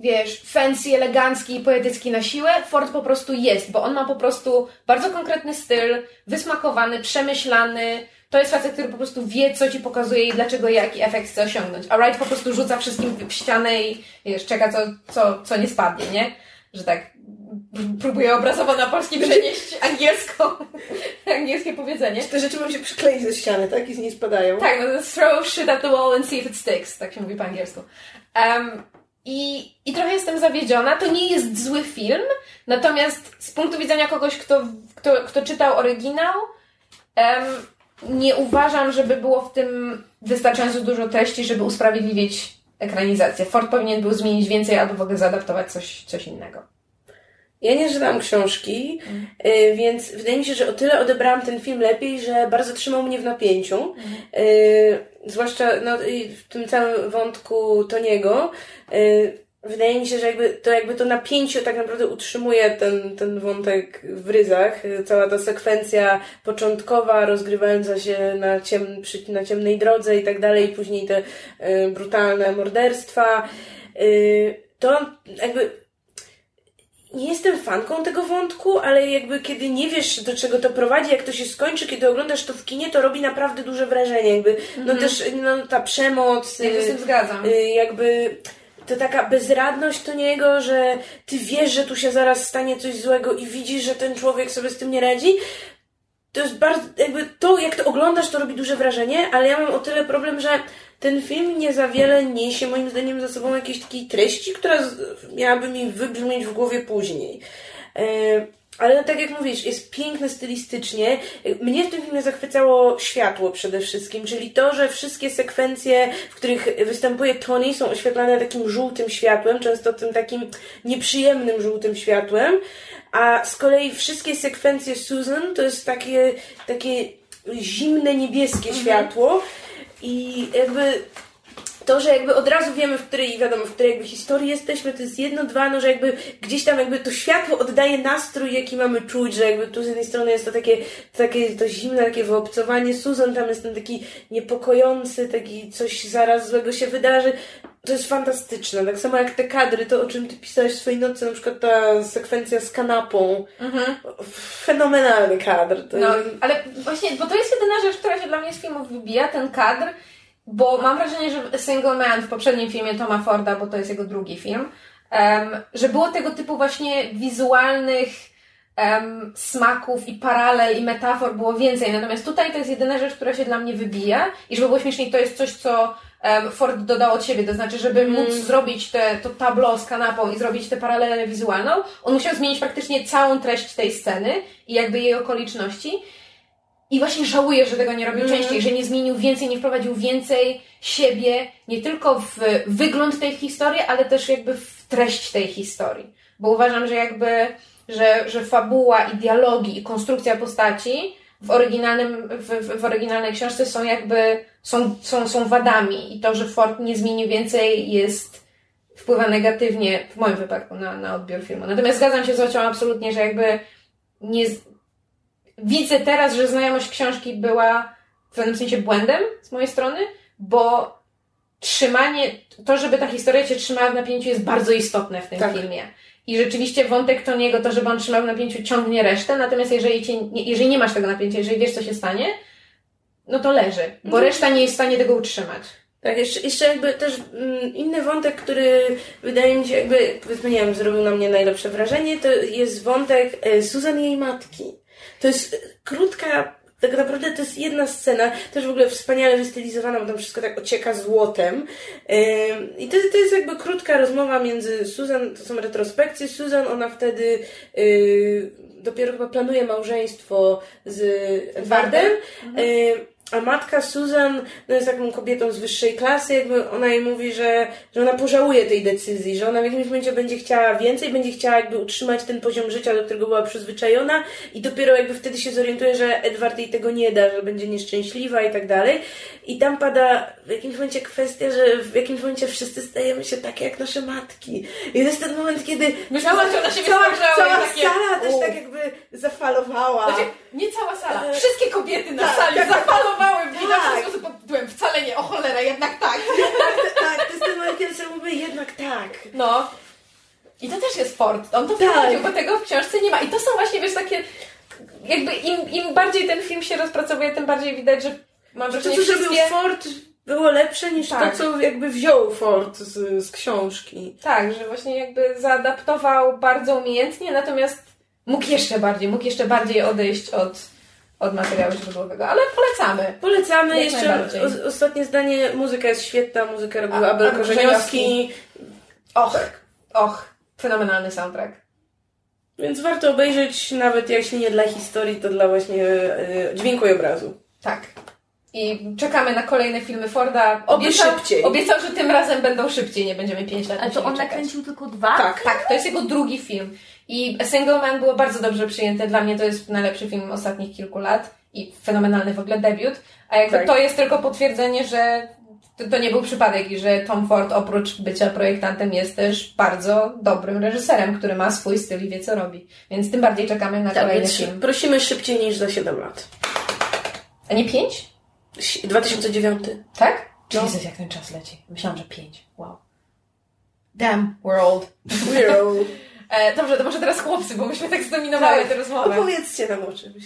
wiesz, fancy, elegancki i poetycki na siłę. Ford po prostu jest, bo on ma po prostu bardzo konkretny styl, wysmakowany, przemyślany. To jest facet, który po prostu wie, co ci pokazuje i dlaczego, jaki efekt chce osiągnąć. A Wright po prostu rzuca wszystkim w ścianę i wiesz, czeka, co, co, co nie spadnie, nie? Że tak próbuję obrazowo na polski przenieść angielską, angielskie powiedzenie. Te rzeczy mam się przykleić ze ściany, tak? I z niej spadają. Tak, no throw shit at the wall and see if it sticks, tak się mówi po angielsku. Um, i, I trochę jestem zawiedziona. To nie jest zły film, natomiast z punktu widzenia kogoś, kto, kto, kto czytał oryginał, em, nie uważam, żeby było w tym wystarczająco dużo treści, żeby usprawiedliwić ekranizację. Ford powinien był zmienić więcej albo w ogóle zaadaptować coś, coś innego. Ja nie czytałam książki, y, więc wydaje mi się, że o tyle odebrałam ten film lepiej, że bardzo trzymał mnie w napięciu. Y, zwłaszcza no, w tym całym wątku Toniego. Y, wydaje mi się, że jakby to, jakby to napięcie tak naprawdę utrzymuje ten, ten wątek w ryzach. Cała ta sekwencja początkowa, rozgrywająca się na, ciem, przy, na ciemnej drodze i tak dalej, później te brutalne morderstwa. To jakby jestem fanką tego wątku, ale jakby kiedy nie wiesz do czego to prowadzi, jak to się skończy, kiedy oglądasz to w kinie, to robi naprawdę duże wrażenie. Jakby, no też no, ta przemoc, Ja się z tym y, zgadzam. y, jakby to taka bezradność to niego, że ty wiesz, że tu się zaraz stanie coś złego i widzisz, że ten człowiek sobie z tym nie radzi. To jest bardzo, jakby to, jak to oglądasz, to robi duże wrażenie, ale ja mam o tyle problem, że ten film nie za wiele niesie moim zdaniem za sobą jakiejś takiej treści, która miałaby mi wybrzmieć w głowie później. E, ale tak jak mówisz, jest piękne stylistycznie. Mnie w tym filmie zachwycało światło przede wszystkim, czyli to, że wszystkie sekwencje, w których występuje Tony, są oświetlane takim żółtym światłem, często tym takim nieprzyjemnym żółtym światłem, a z kolei wszystkie sekwencje Susan to jest takie, takie zimne, niebieskie światło i jakby to, że jakby od razu wiemy, w której, wiadomo, w której jakby historii jesteśmy, to jest jedno, dwa, no, że jakby gdzieś tam jakby to światło oddaje nastrój, jaki mamy czuć, że jakby tu z jednej strony jest to takie, takie to zimne, takie wyobcowanie, Susan tam jest ten taki niepokojący, taki coś zaraz złego się wydarzy. To jest fantastyczne. Tak samo jak te kadry, to o czym ty pisałeś w swojej nocy, na przykład ta sekwencja z kanapą. Fenomenalny kadr. No, ale właśnie, bo to jest jedyna rzecz, która się dla mnie z filmów wybija, ten kadr, bo mam wrażenie, że Single Man w poprzednim filmie Toma Forda, bo to jest jego drugi film, em, że było tego typu właśnie wizualnych em, smaków i paralel i metafor było więcej, natomiast tutaj to jest jedyna rzecz, która się dla mnie wybija i żeby było śmieszniej, to jest coś, co em, Ford dodał od siebie, to znaczy, żeby móc zrobić te, to tableau z kanapą i zrobić tę paralelę wizualną, on musiał zmienić praktycznie całą treść tej sceny i jakby jej okoliczności. I właśnie żałuję, że tego nie robił częściej, że nie zmienił więcej, nie wprowadził więcej siebie, nie tylko w wygląd tej historii, ale też jakby w treść tej historii. Bo uważam, że jakby, że, że fabuła i dialogi i konstrukcja postaci w oryginalnym, w, w, oryginalnej książce są jakby, są, są, są wadami i to, że Ford nie zmienił więcej jest, wpływa negatywnie w moim wypadku na, na odbiór filmu. Natomiast zgadzam się z Ocią absolutnie, że jakby nie, widzę teraz, że znajomość książki była w pewnym sensie błędem z mojej strony, bo trzymanie, to, żeby ta historia cię trzymała w napięciu jest bardzo istotne w tym Tak. filmie. I rzeczywiście wątek Toniego, to, żeby on trzymał w napięciu, ciągnie resztę, natomiast jeżeli, cię, jeżeli nie masz tego napięcia, jeżeli wiesz, co się stanie, no to leży, bo Mhm. reszta nie jest w stanie tego utrzymać. Tak, jeszcze, jeszcze jakby też mm, inny wątek, który wydaje mi się jakby, powiedzmy, nie wiem, zrobił na mnie najlepsze wrażenie, to jest wątek e, Susan i jej matki. To jest krótka, tak naprawdę to jest jedna scena, też w ogóle wspaniale wystylizowana, bo tam wszystko tak ocieka złotem. I to, to jest jakby krótka rozmowa między Susan, to są retrospekcje, Susan, ona wtedy y, dopiero chyba planuje małżeństwo z Edwardem, y, a matka Susan no jest taką kobietą z wyższej klasy, jakby ona jej mówi, że, że ona pożałuje tej decyzji, że ona w jakimś momencie będzie chciała więcej, będzie chciała jakby utrzymać ten poziom życia, do którego była przyzwyczajona i dopiero jakby wtedy się zorientuje, że Edward jej tego nie da, że będzie nieszczęśliwa i tak dalej. I tam pada w jakimś momencie kwestia, że w jakimś momencie wszyscy stajemy się takie jak nasze matki. I to jest ten moment, kiedy Myślałam, że na siebie cała, spojrzały cała i takie, sala też tak jakby zafalowała. Znaczy, nie cała sala. E, Wszystkie kobiety na tak, sali tak, zafalowały w tak. sposób tytułem wcale nie, o cholera, jednak tak. tak, to jest ten moment, kiedy sobie mówię, jednak tak. No. I to też jest Ford. On to Tak. wprowadził, bo tego w książce nie ma. I to są właśnie, wiesz, takie... Jakby im, im bardziej ten film się rozpracowuje, tym bardziej widać, że mam Że to, wrażenie, co zrobił wszystkie... Ford, było lepsze niż Tak. to, co jakby wziął Ford z, z książki. Tak, że właśnie jakby zaadaptował bardzo umiejętnie, natomiast mógł jeszcze bardziej, mógł jeszcze bardziej odejść od, od materiału źródłowego. Ale polecamy. Polecamy Jak jeszcze o, ostatnie zdanie. Muzyka jest świetna, muzykę robił A- Abel Korzeniowski, Och, och, fenomenalny soundtrack. więc warto obejrzeć, nawet jeśli nie dla historii, to dla właśnie e, dźwięku i obrazu. Tak. I czekamy na kolejne filmy Forda. Oby szybciej. Obiecał, że tym razem będą szybciej, nie będziemy 5 lat Ale to on czekać. nakręcił tylko dwa? Tak. Tak, to jest jego drugi film. I A Single Man było bardzo dobrze przyjęte. Dla mnie to jest najlepszy film ostatnich kilku lat i fenomenalny w ogóle debiut. A jakby Tak. to jest tylko potwierdzenie, że to, to nie był przypadek i że Tom Ford oprócz bycia projektantem jest też bardzo dobrym reżyserem, który ma swój styl i wie co robi. Więc tym bardziej czekamy na Tak, kolejny film. prosimy szybciej niż za 7 lat. A nie pięć? 2009. Tak? No. Jezus, jak ten czas leci. Myślałam, że pięć. Wow. Damn world. Weirdo. E, dobrze, to może teraz chłopcy, bo myśmy tak zdominowały Tak. tę rozmowę. Opowiedzcie nam o czymś.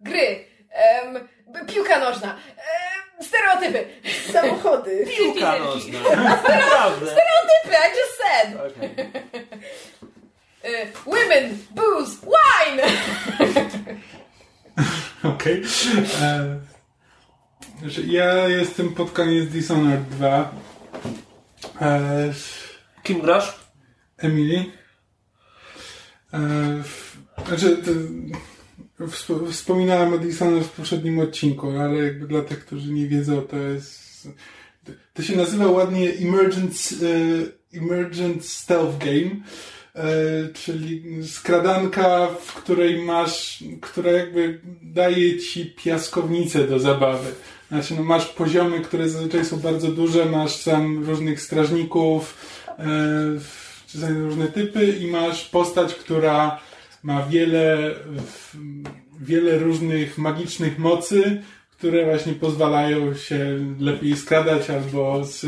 Gry. Em, piłka nożna. Em, stereotypy. Samochody. Piłka nożna. Naprawdę. Stereotypy, I just said. Okej. E, women, booze, wine. Okej. E, Znaczy, ja jestem pod koniec Dishonored 2. E, Kim grasz? Emily. E, Znaczy, to, wsp- wspominałem Dishonored w poprzednim odcinku, ale jakby dla tych, którzy nie wiedzą, to jest... To się nazywa ładnie Emergent, e, Emergent Stealth Game, e, czyli skradanka, w której masz, która jakby daje ci piaskownicę do zabawy. Znaczy, no masz poziomy, które zazwyczaj są bardzo duże, masz tam różnych strażników, czasami różne typy i masz postać, która ma wiele, wiele różnych magicznych mocy, które właśnie pozwalają się lepiej skradać albo z,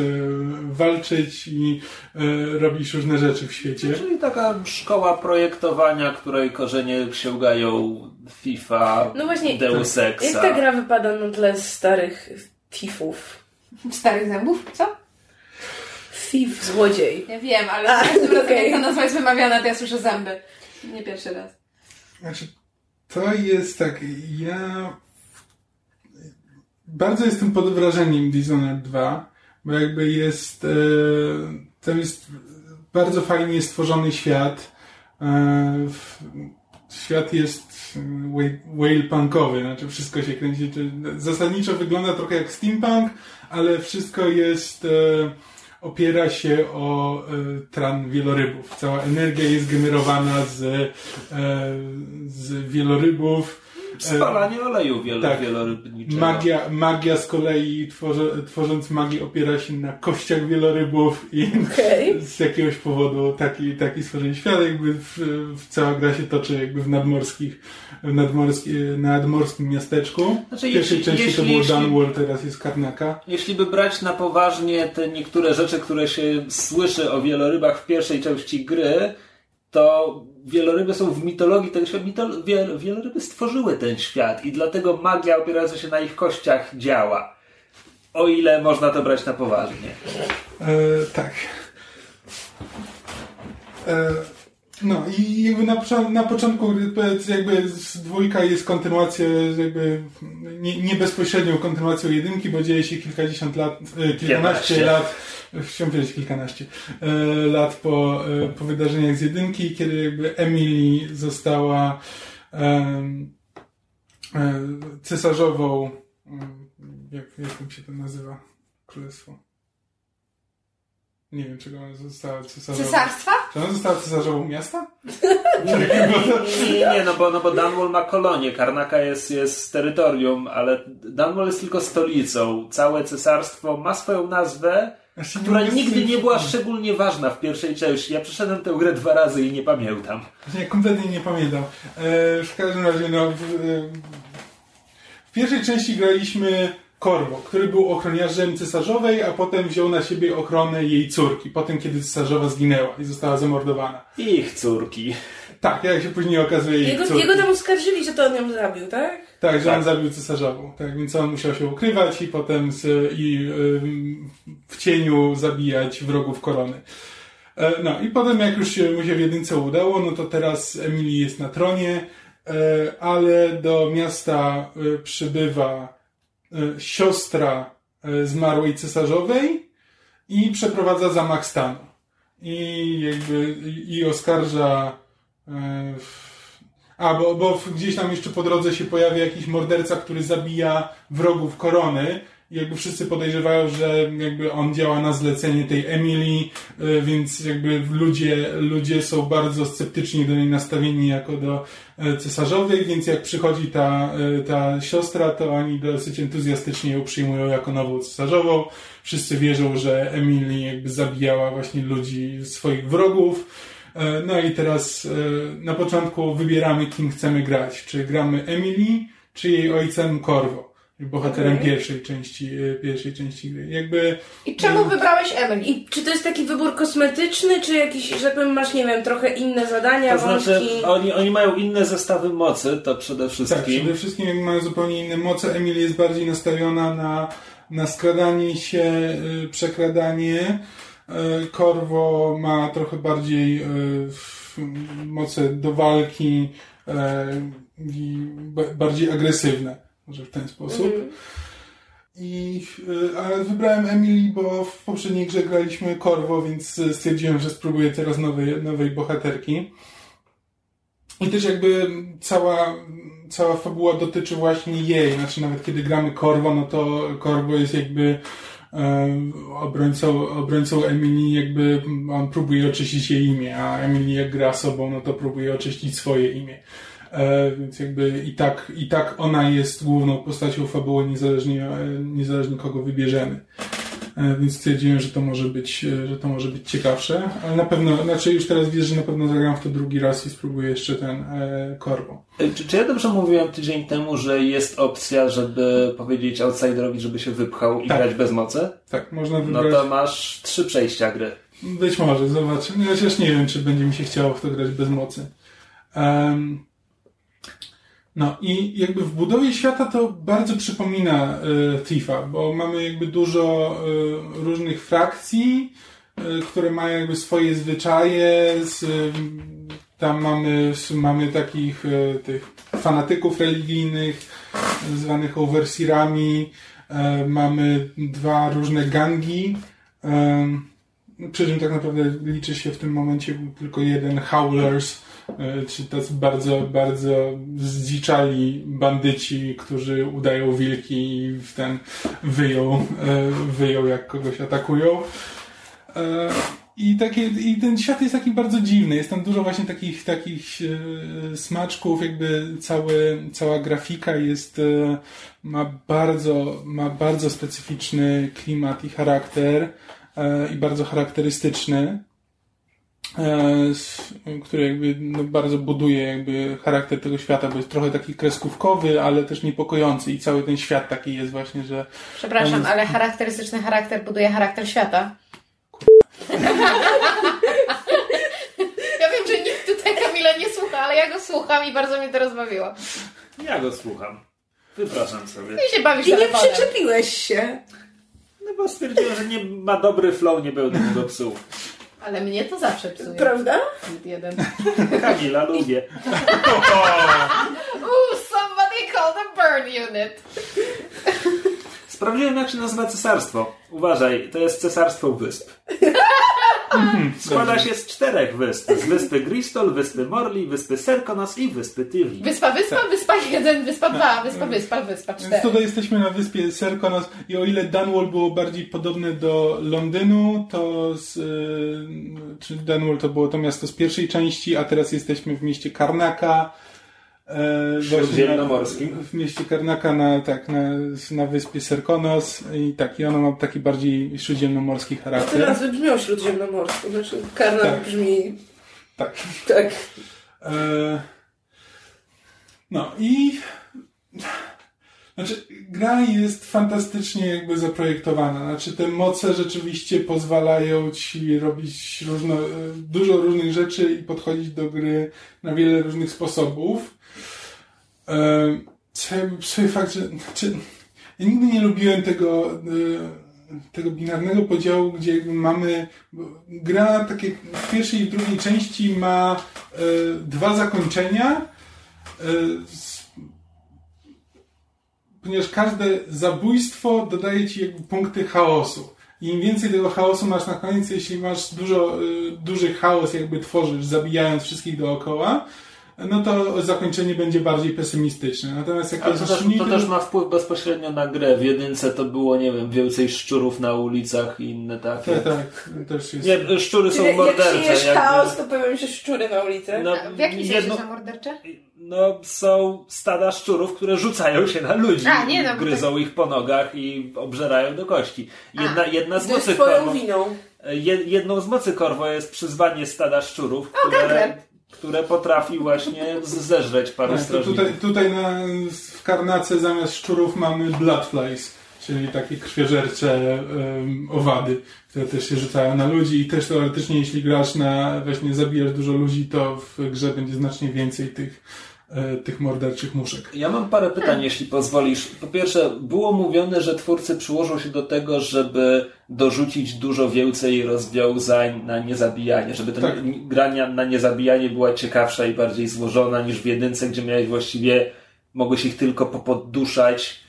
walczyć i e, robić różne rzeczy w świecie. Czyli taka szkoła projektowania, której korzenie sięgają FIFA, No właśnie, Deus Exa. Jak ta gra wypada na tle starych thiefów? Starych zębów? Co? Thief, złodziej. Ja wiem, ale A, za każdym razem okej. jak ta nazwa jest wymawiana, to ja słyszę zęby. Nie pierwszy raz. Znaczy, to jest tak, ja bardzo jestem pod wrażeniem Dishonored 2, bo jakby jest, e, to jest bardzo fajnie stworzony świat. E, w- świat jest whale- whale-punkowy, znaczy wszystko się kręci. czy- Zasadniczo wygląda trochę jak steampunk, ale wszystko jest, e, opiera się o e, tran wielorybów. Cała energia jest generowana z, e, z wielorybów. Spalanie oleju wielo, tak. wielorybniczego. Magia, magia z kolei, tworzy, tworząc magię, opiera się na kościach wielorybów i Okej. z jakiegoś powodu taki, taki stworzenie świat, jakby w, w cała gra się toczy jakby w nadmorskich, w nadmorski, nadmorskim miasteczku. Znaczy, w pierwszej jeśli- części to jeśli- było jeśli- Dunwall, teraz jest Karnaka. Jeśli by brać na poważnie te niektóre rzeczy, które się słyszy o wielorybach w pierwszej części gry, to wieloryby są w mitologii tego świata. Mitol- wiel- wieloryby stworzyły ten świat i dlatego magia opierająca się na ich kościach działa. O ile można to brać na poważnie. E, tak. E, no i jakby na, na początku jakby z dwójka jest kontynuacją, jakby nie, nie bezpośrednią kontynuacją jedynki, bo dzieje się kilkadziesiąt lat, e, kilkanaście 15. lat, chciałem powiedzieć kilkanaście, e, lat po, e, po wydarzeniach z jedynki, kiedy jakby Emily została e, cesarzową, em, jak, jak się to nazywa? Królestwo. Nie wiem, czego ona została cesarzową. Cesarstwa? Czy ona została cesarzową miasta? Nie, nie, no bo, no bo Dunwall ma kolonię, Karnaka jest, jest terytorium, ale Dunwall jest tylko stolicą. Całe cesarstwo ma swoją nazwę, nie która mogę nigdy nie była szczególnie ważna w pierwszej części. Ja przeszedłem tę grę dwa razy i nie pamiętam. Nie, kompletnie nie pamiętam. E, w każdym razie, no, w, e, w pierwszej części graliśmy Korwo, który był ochroniarzem cesarzowej, a potem wziął na siebie ochronę jej córki, potem kiedy cesarzowa zginęła i została zamordowana. Ich córki. Tak, jak się później okazuje jej Jego, córki. jego tam oskarżyli, że to on ją zabił, tak? Tak, że Tak. on zabił cesarzową. Tak, więc on musiał się ukrywać i potem z, i ym, w cieniu zabijać wrogów korony. E, No i potem jak już się mu się w jedynce udało, no to teraz Emily jest na tronie, e, ale do miasta e, przybywa siostra e, zmarłej cesarzowej i przeprowadza zamach stanu. I jakby i oskarża e, a, bo, bo gdzieś tam jeszcze po drodze się pojawia jakiś morderca, który zabija wrogów korony. Jakby wszyscy podejrzewają, że jakby on działa na zlecenie tej Emily, y, więc jakby ludzie, ludzie są bardzo sceptycznie do niej nastawieni jako do e, cesarzowej, więc jak przychodzi ta, e, ta siostra, to oni dosyć entuzjastycznie ją przyjmują jako nową cesarzową. Wszyscy wierzą, że Emily jakby zabijała właśnie ludzi, swoich wrogów. E, No i teraz na początku wybieramy, kim chcemy grać. Czy gramy Emily, czy jej ojcem Corvo, bohaterem Okej. pierwszej części, e, pierwszej części gry. Jakby I czemu wybrałeś Emily? I czy to jest taki wybór kosmetyczny, czy jakiś, że tak powiem, masz, nie wiem, trochę inne zadania, To znaczy, oni, oni mają inne zestawy mocy, to przede tak, wszystkim. przede wszystkim mają zupełnie inne moce. Emily jest bardziej nastawiona na, na skradanie się, e, przekradanie. E, Corvo ma trochę bardziej e, moce do walki e, i ba- bardziej agresywne, może w ten sposób. Mhm. I, y, ale wybrałem Emily, bo w poprzedniej grze graliśmy Corvo, więc y, stwierdziłem, że spróbuję teraz nowej, nowej bohaterki. I też jakby cała, cała fabuła dotyczy właśnie jej. Znaczy nawet kiedy gramy Corvo, no to Corvo jest jakby e, obrońcą, obrońcą Emily, jakby on próbuje oczyścić jej imię, a Emily jak gra sobą, no to próbuje oczyścić swoje imię. E, więc jakby i tak, i tak ona jest główną postacią fabuły, niezależnie, e, niezależnie kogo wybierzemy. E, więc stwierdziłem, że to może być, że to może być ciekawsze, ale na pewno, znaczy już teraz wiesz, że na pewno zagram w to drugi raz i spróbuję jeszcze ten e, Corvo. Czy, czy ja dobrze mówiłem tydzień temu, że jest opcja, żeby powiedzieć outsiderowi, żeby się wypchał i Tak. grać bez mocy? Tak, można No wybrać. to masz trzy przejścia gry. Być może, zobaczymy. Ja Chociaż nie wiem, czy będzie mi się chciało w to grać bez mocy. Em, no i jakby w budowie świata to bardzo przypomina Thiefa, bo mamy jakby dużo e, różnych frakcji, e, które mają jakby swoje zwyczaje. Z, tam mamy, mamy takich tych fanatyków religijnych, zwanych overseerami. Mamy dwa różne gangi. Przy czym tak naprawdę liczy się w tym momencie tylko jeden Howlers, e, czyli tacy bardzo, bardzo zdziczali bandyci, którzy udają wilki i w ten wyją, e, wyją jak kogoś atakują. E, i, takie, I ten świat jest taki bardzo dziwny. Jest tam dużo właśnie takich, takich smaczków, jakby cały, cała grafika jest, ma, bardzo, ma bardzo specyficzny klimat i charakter i bardzo charakterystyczny, który jakby no, bardzo buduje jakby charakter tego świata, bo jest trochę taki kreskówkowy, ale też niepokojący i cały ten świat taki jest właśnie, że Przepraszam, ale charakterystyczny charakter buduje charakter świata. Ja wiem, że nikt tutaj Kamila nie słucha, ale ja go słucham i bardzo mnie to rozbawiło. Ja go słucham. Wypraszam sobie. Ty się bawisz I nie przyczepiłeś się. No bo stwierdziłem, że nie ma dobry flow, nie będę go psuł. Ale mnie to zawsze psuje. Prawda? Jeden. Kamila lubię. Ooh, somebody call the burn unit. Sprawdziłem, jak się nazywa cesarstwo. Uważaj, to jest cesarstwo wysp. Składa się z czterech wysp. Z wyspy Gristol, wyspy Morli, wyspy Serkonos i wyspy Tywi. Wyspa, wyspa, wyspa jeden, wyspa dwa, wyspa, wyspa, wyspa Więc cztery. tutaj jesteśmy na wyspie Serkonos i o ile Dunwall było bardziej podobne do Londynu, to z, y, czy Dunwall to było to miasto z pierwszej części, a teraz jesteśmy w mieście Karnaka. E, Śródziemnomorskim. na- W mieście Karnaka na, tak, na, na wyspie Serkonos i tak, i ono ma taki bardziej śródziemnomorski Te charakter. nazwy brzmią śródziemnomorsko, znaczy Karnak Tak. brzmi Tak. tak. E, No i znaczy, gra jest fantastycznie jakby zaprojektowana. Znaczy, te moce rzeczywiście pozwalają ci robić różno, e, dużo różnych rzeczy i podchodzić do gry na wiele różnych sposobów. E, psuje fakt, że znaczy, ja nigdy nie lubiłem tego, e, tego binarnego podziału, gdzie mamy gra takie w pierwszej i drugiej części ma e, dwa zakończenia. E, ponieważ każde zabójstwo dodaje ci jakby punkty chaosu. Im więcej tego chaosu masz na koniec, jeśli masz dużo, duży chaos jakby tworzysz, zabijając wszystkich dookoła, no to zakończenie będzie bardziej pesymistyczne. Natomiast jak A to jest też, to też ma wpływ bezpośrednio na grę. W jedynce to było, nie wiem, więcej szczurów na ulicach i inne takie. Tak, tak, też jest. Nie, szczury są Czyli jak mordercze. siejesz jakby. chaos, to pojawią się szczury na ulicy. No, W jakim sensie jedno, są mordercze? no, są stada szczurów, które rzucają się na ludzi. A, nie, no, gryzą ich po nogach i obżerają do kości. Jedna, jedna z To jest mocy twoją korwo, winą. jed, jedną z mocy korwo jest przyzwanie stada szczurów, które, Gangler. Które potrafi właśnie zeżreć paru Tak, strażników. tutaj, tutaj na, w Karnace zamiast szczurów mamy bloodflies, czyli takie krwiożercze em, owady, które też się rzucają na ludzi i też teoretycznie jeśli grasz na, właśnie zabijasz dużo ludzi, to w grze będzie znacznie więcej tych, tych morderczych muszek. Ja mam parę pytań, jeśli pozwolisz. Po pierwsze, było mówione, że twórcy przyłożą się do tego, żeby dorzucić dużo więcej rozwiązań na niezabijanie, żeby ta Tak. grania na niezabijanie była ciekawsza i bardziej złożona niż w jedynce, gdzie miałeś właściwie, mogłeś ich tylko popodduszać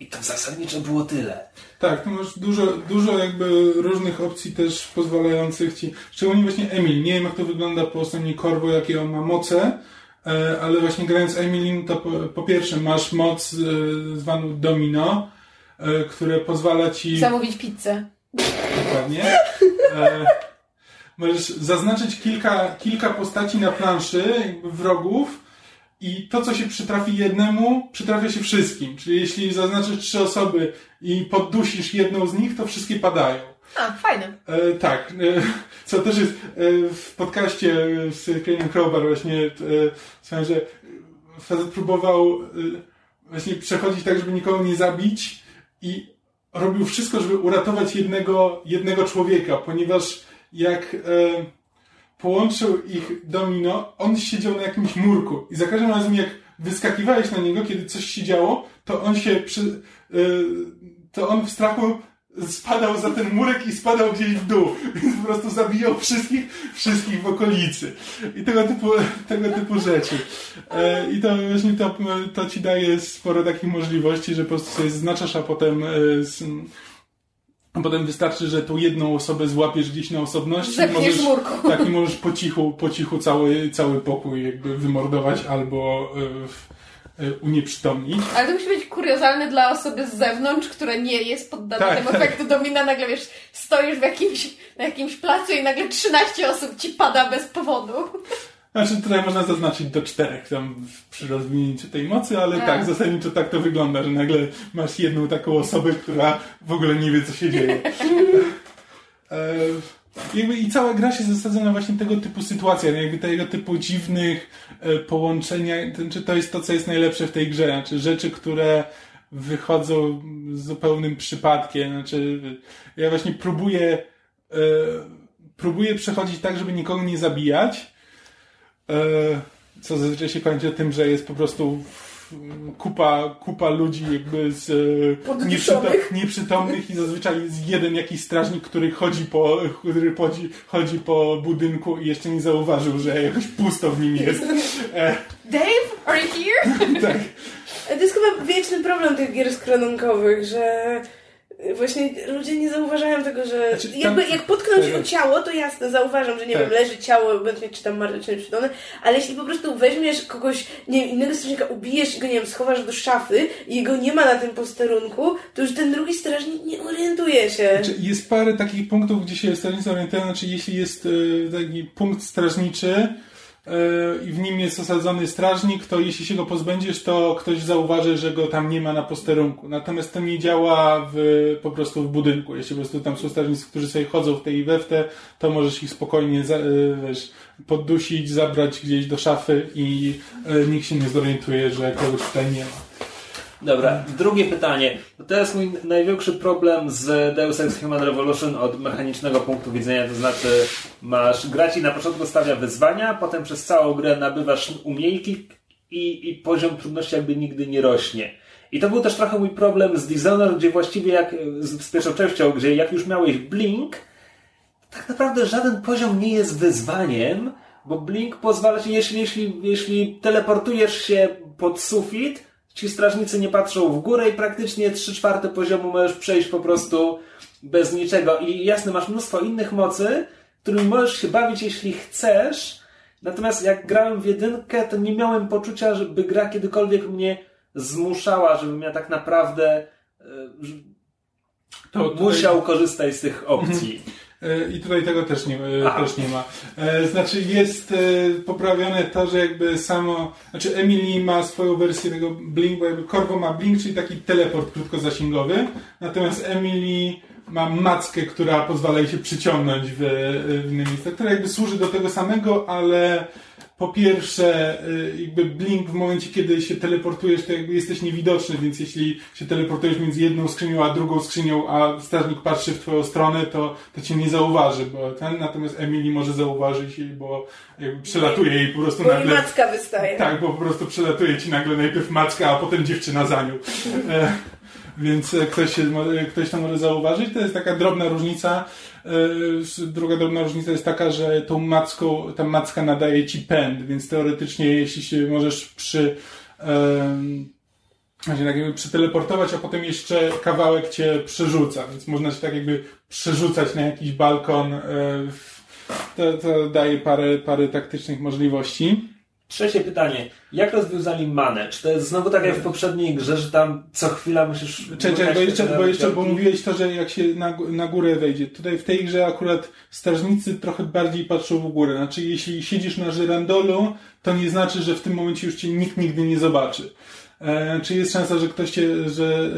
i to zasadniczo było tyle. Tak, tu masz dużo, dużo jakby różnych opcji też pozwalających ci, szczególnie właśnie Emil, nie wiem jak to wygląda po stronie Corvo, jakie on ma moce, e, ale właśnie grając Emilin, to po, po pierwsze masz moc e, zwaną Domino, e, które pozwala ci... Zamówić pizzę. Dokładnie. E, możesz zaznaczyć kilka, kilka postaci na planszy, wrogów, i to, co się przytrafi jednemu, przytrafia się wszystkim. Czyli jeśli zaznaczysz trzy osoby i poddusisz jedną z nich, to wszystkie padają. A, fajne. E, tak, e, co też jest e, w podcaście z Keniem Crowbar właśnie e, słyszałem, że facet próbował e, właśnie przechodzić tak, żeby nikogo nie zabić i robił wszystko, żeby uratować jednego, jednego człowieka, ponieważ jak e, połączył ich domino, on siedział na jakimś murku i za każdym razem jak wyskakiwałeś na niego, kiedy coś się działo, to on się przy, e, to on w strachu spadał za ten murek i spadał gdzieś w dół. Więc po prostu zabijał wszystkich, wszystkich w okolicy. I tego typu, tego typu rzeczy. E, I to właśnie to, to ci daje sporo takich możliwości, że po prostu sobie zaznaczasz, a potem e, z, a potem wystarczy, że tą jedną osobę złapiesz gdzieś na osobności. Zepniesz możesz, tak, i możesz po cichu, po cichu cały, cały pokój jakby wymordować albo w- e, unieprzytomnić. Ale to musi być kur... kuriozalne dla osoby z zewnątrz, która nie jest poddana Tak, temu tak. efektu domina. Nagle wiesz, stoisz w jakimś, na jakimś placu i nagle 13 osób ci pada bez powodu. Znaczy tutaj można zaznaczyć do czterech tam przy rozwinięciu tej mocy, ale A. tak, zasadniczo tak to wygląda, że nagle masz jedną taką osobę, która w ogóle nie wie, co się dzieje. e, jakby I cała gra się zasadza na właśnie tego typu sytuacjach, jakby tego typu dziwnych e, połączenia, czy to jest to, co jest najlepsze w tej grze, znaczy rzeczy, które wychodzą zupełnym przypadkiem, znaczy ja właśnie próbuję e, próbuję przechodzić tak, żeby nikogo nie zabijać, E, Co zazwyczaj się kończy tym, że jest po prostu kupa, kupa ludzi jakby z e, Podduszonych. nieprzytomnych i zazwyczaj jest jeden jakiś strażnik, który chodzi po, który chodzi, chodzi po budynku i jeszcze nie zauważył, że jakoś pusto w nim jest. E, Dave, are you here? tak. To jest chyba wieczny problem tych gier skronunkowych, że właśnie ludzie nie zauważają tego, że Znaczy, tam- jakby jak potknąć tak. o ciało, to jasne, zauważam, że nie Tak. wiem, leży ciało, obecnie czy tam martwe, czy nieprzytomne, ale jeśli po prostu weźmiesz kogoś, nie wiem, innego strażnika, ubijesz i go, nie wiem, schowasz do szafy i jego nie ma na tym posterunku, to już ten drugi strażnik nie orientuje się. Znaczy, jest parę takich punktów, gdzie się strażnicy orientują, znaczy jeśli jest e, taki punkt strażniczy i w nim jest osadzony strażnik, to jeśli się go pozbędziesz, to ktoś zauważy, że go tam nie ma na posterunku. Natomiast to nie działa w, po prostu w budynku. Jeśli po prostu tam są strażnicy, którzy sobie chodzą w tej i to możesz ich spokojnie e, wiesz, poddusić, zabrać gdzieś do szafy i e, nikt się nie zorientuje, że kogoś tutaj nie ma. Dobra, drugie pytanie. To jest mój największy problem z Deus Ex Human Revolution od mechanicznego punktu widzenia, to znaczy masz, gra ci na początku stawia wyzwania, potem przez całą grę nabywasz umiejki i, i poziom trudności jakby nigdy nie rośnie. I to był też trochę mój problem z Dishonored, gdzie właściwie jak z, z pierwszą częścią, gdzie jak już miałeś Blink, tak naprawdę żaden poziom nie jest wyzwaniem, bo Blink pozwala ci, jeśli, jeśli, jeśli teleportujesz się pod sufit, ci strażnicy nie patrzą w górę i praktycznie 3 czwarte poziomu możesz przejść po prostu bez niczego. I jasne, masz mnóstwo innych mocy, którymi możesz się bawić, jeśli chcesz. Natomiast jak grałem w jedynkę, to nie miałem poczucia, żeby gra kiedykolwiek mnie zmuszała, żebym ja tak naprawdę e, musiał korzystać z tych opcji. E, I tutaj tego też nie, e, Aha. też nie ma. E, Znaczy jest poprawione to, że jakby samo, znaczy Emily ma swoją wersję tego Blink, bo jakby Corvo ma Blink, czyli taki teleport krótkozasięgowy, natomiast Emily ma mackę, która pozwala jej się przyciągnąć w, w inne miejsca, która jakby służy do tego samego, ale po pierwsze, y, jakby blink w momencie, kiedy się teleportujesz, to jakby jesteś niewidoczny, więc jeśli się teleportujesz między jedną skrzynią a drugą skrzynią, a strażnik patrzy w twoją stronę, to, to cię nie zauważy, bo ten, natomiast Emily może zauważyć jej, bo jakby przelatuje jej po prostu Bo nagle... macka wystaje. Tak, bo po prostu przelatuje ci nagle najpierw macka, a potem dziewczyna za nią. E, więc e, ktoś, się, e, ktoś to może zauważyć. To jest taka drobna różnica. S- druga drobna różnica jest taka, że tą macką, ta macka nadaje ci pęd, więc teoretycznie jeśli się możesz przy Właśnie tak jakby przyteleportować, a potem jeszcze kawałek cię przerzuca, więc można się tak jakby przerzucać na jakiś balkon. e, To, to daje parę, parę taktycznych możliwości. Trzecie pytanie. Jak rozwiązali manę? Czy to jest znowu tak jak w poprzedniej grze, że tam co chwila musisz... Czekaj, bo jeszcze, bo jeszcze, bo mówiłeś to, że jak się na, na górę wejdzie. Tutaj w tej grze akurat strażnicy trochę bardziej patrzą w górę. Znaczy, jeśli siedzisz na żyrandolu, to nie znaczy, że w tym momencie już cię nikt nigdy nie zobaczy. E, czy jest szansa, że ktoś cię, że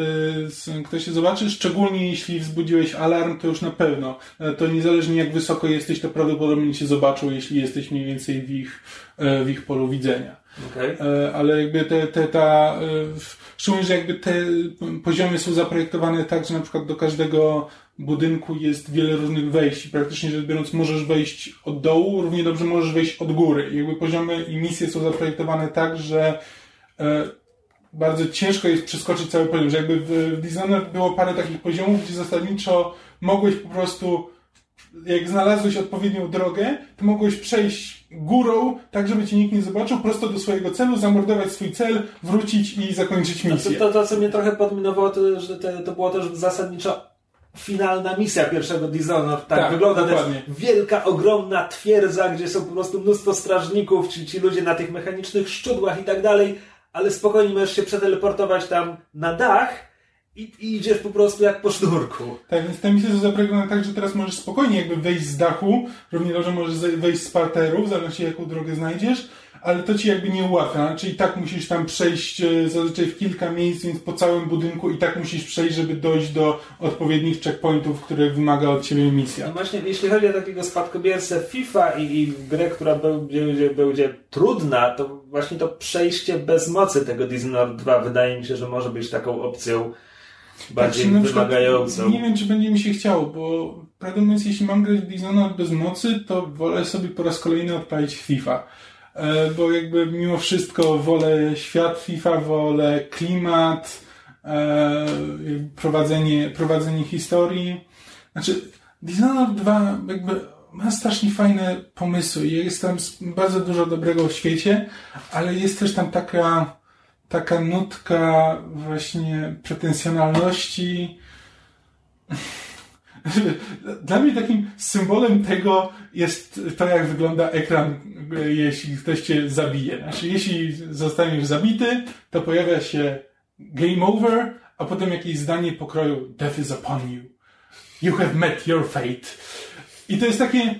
e, ktoś cię zobaczy? Szczególnie jeśli wzbudziłeś alarm, to już na pewno. E, to niezależnie jak wysoko jesteś, to prawdopodobnie cię zobaczą, jeśli jesteś mniej więcej w ich, w ich polu widzenia. E, ale jakby te, te ta, szczególnie, że jakby te poziomy są zaprojektowane tak, że na przykład do każdego budynku jest wiele różnych wejść i praktycznie rzecz biorąc możesz wejść od dołu, równie dobrze możesz wejść od góry. Jakby poziomy i misje są zaprojektowane tak, że bardzo ciężko jest przeskoczyć cały poziom, że jakby w, Dishonored było parę takich poziomów, gdzie zasadniczo mogłeś po prostu jak znalazłeś odpowiednią drogę, to mogłeś przejść górą, tak żeby cię nikt nie zobaczył, prosto do swojego celu, zamordować swój cel, wrócić i zakończyć misję. to, to, co mnie trochę podminowało, to, że to, to było też zasadniczo finalna misja pierwszego Dishonored. Tak, Tak, wygląda. To dokładnie. jest wielka, ogromna twierdza, gdzie są po prostu mnóstwo strażników, ci, ci ludzie na tych mechanicznych szczudłach i tak dalej. Ale spokojnie możesz się przeteleportować tam na dach i, i idziesz po prostu jak po sznurku. Tak, więc te misje są zaprogramowane tak, że teraz możesz spokojnie jakby wejść z dachu, równie dobrze możesz wejść z parteru, w zależności jaką drogę znajdziesz, ale to ci jakby nie ułatwia, czyli i tak musisz tam przejść e, zazwyczaj w kilka miejsc, więc po całym budynku i tak musisz przejść, żeby dojść do odpowiednich checkpointów, które wymaga od ciebie No misja. właśnie, jeśli chodzi o takiego spadkobiercę FIFA i, i grę, która będzie, będzie, trudna, to właśnie to przejście bez mocy tego Dishonored 2 wydaje mi się, że może być taką opcją bardziej Znaczy, na przykład wymagającą. Nie wiem, czy będzie mi się chciało, bo prawdę mówiąc, jeśli mam grać w Dishonored bez mocy, to wolę sobie po raz kolejny odpalić FIFA. E, Bo jakby mimo wszystko wolę świat FIFA, wolę klimat, e, prowadzenie, prowadzenie historii. Znaczy, Dishonored 2 jakby ma strasznie fajne pomysły i jest tam bardzo dużo dobrego w świecie, ale jest też tam taka, taka nutka właśnie pretensjonalności. Dla mnie takim symbolem tego jest to, jak wygląda ekran, jeśli ktoś cię zabije. Znaczy, jeśli zostaniesz zabity, to pojawia się game over, a potem jakieś zdanie pokroju Death is upon you. You have met your fate. I to jest takie...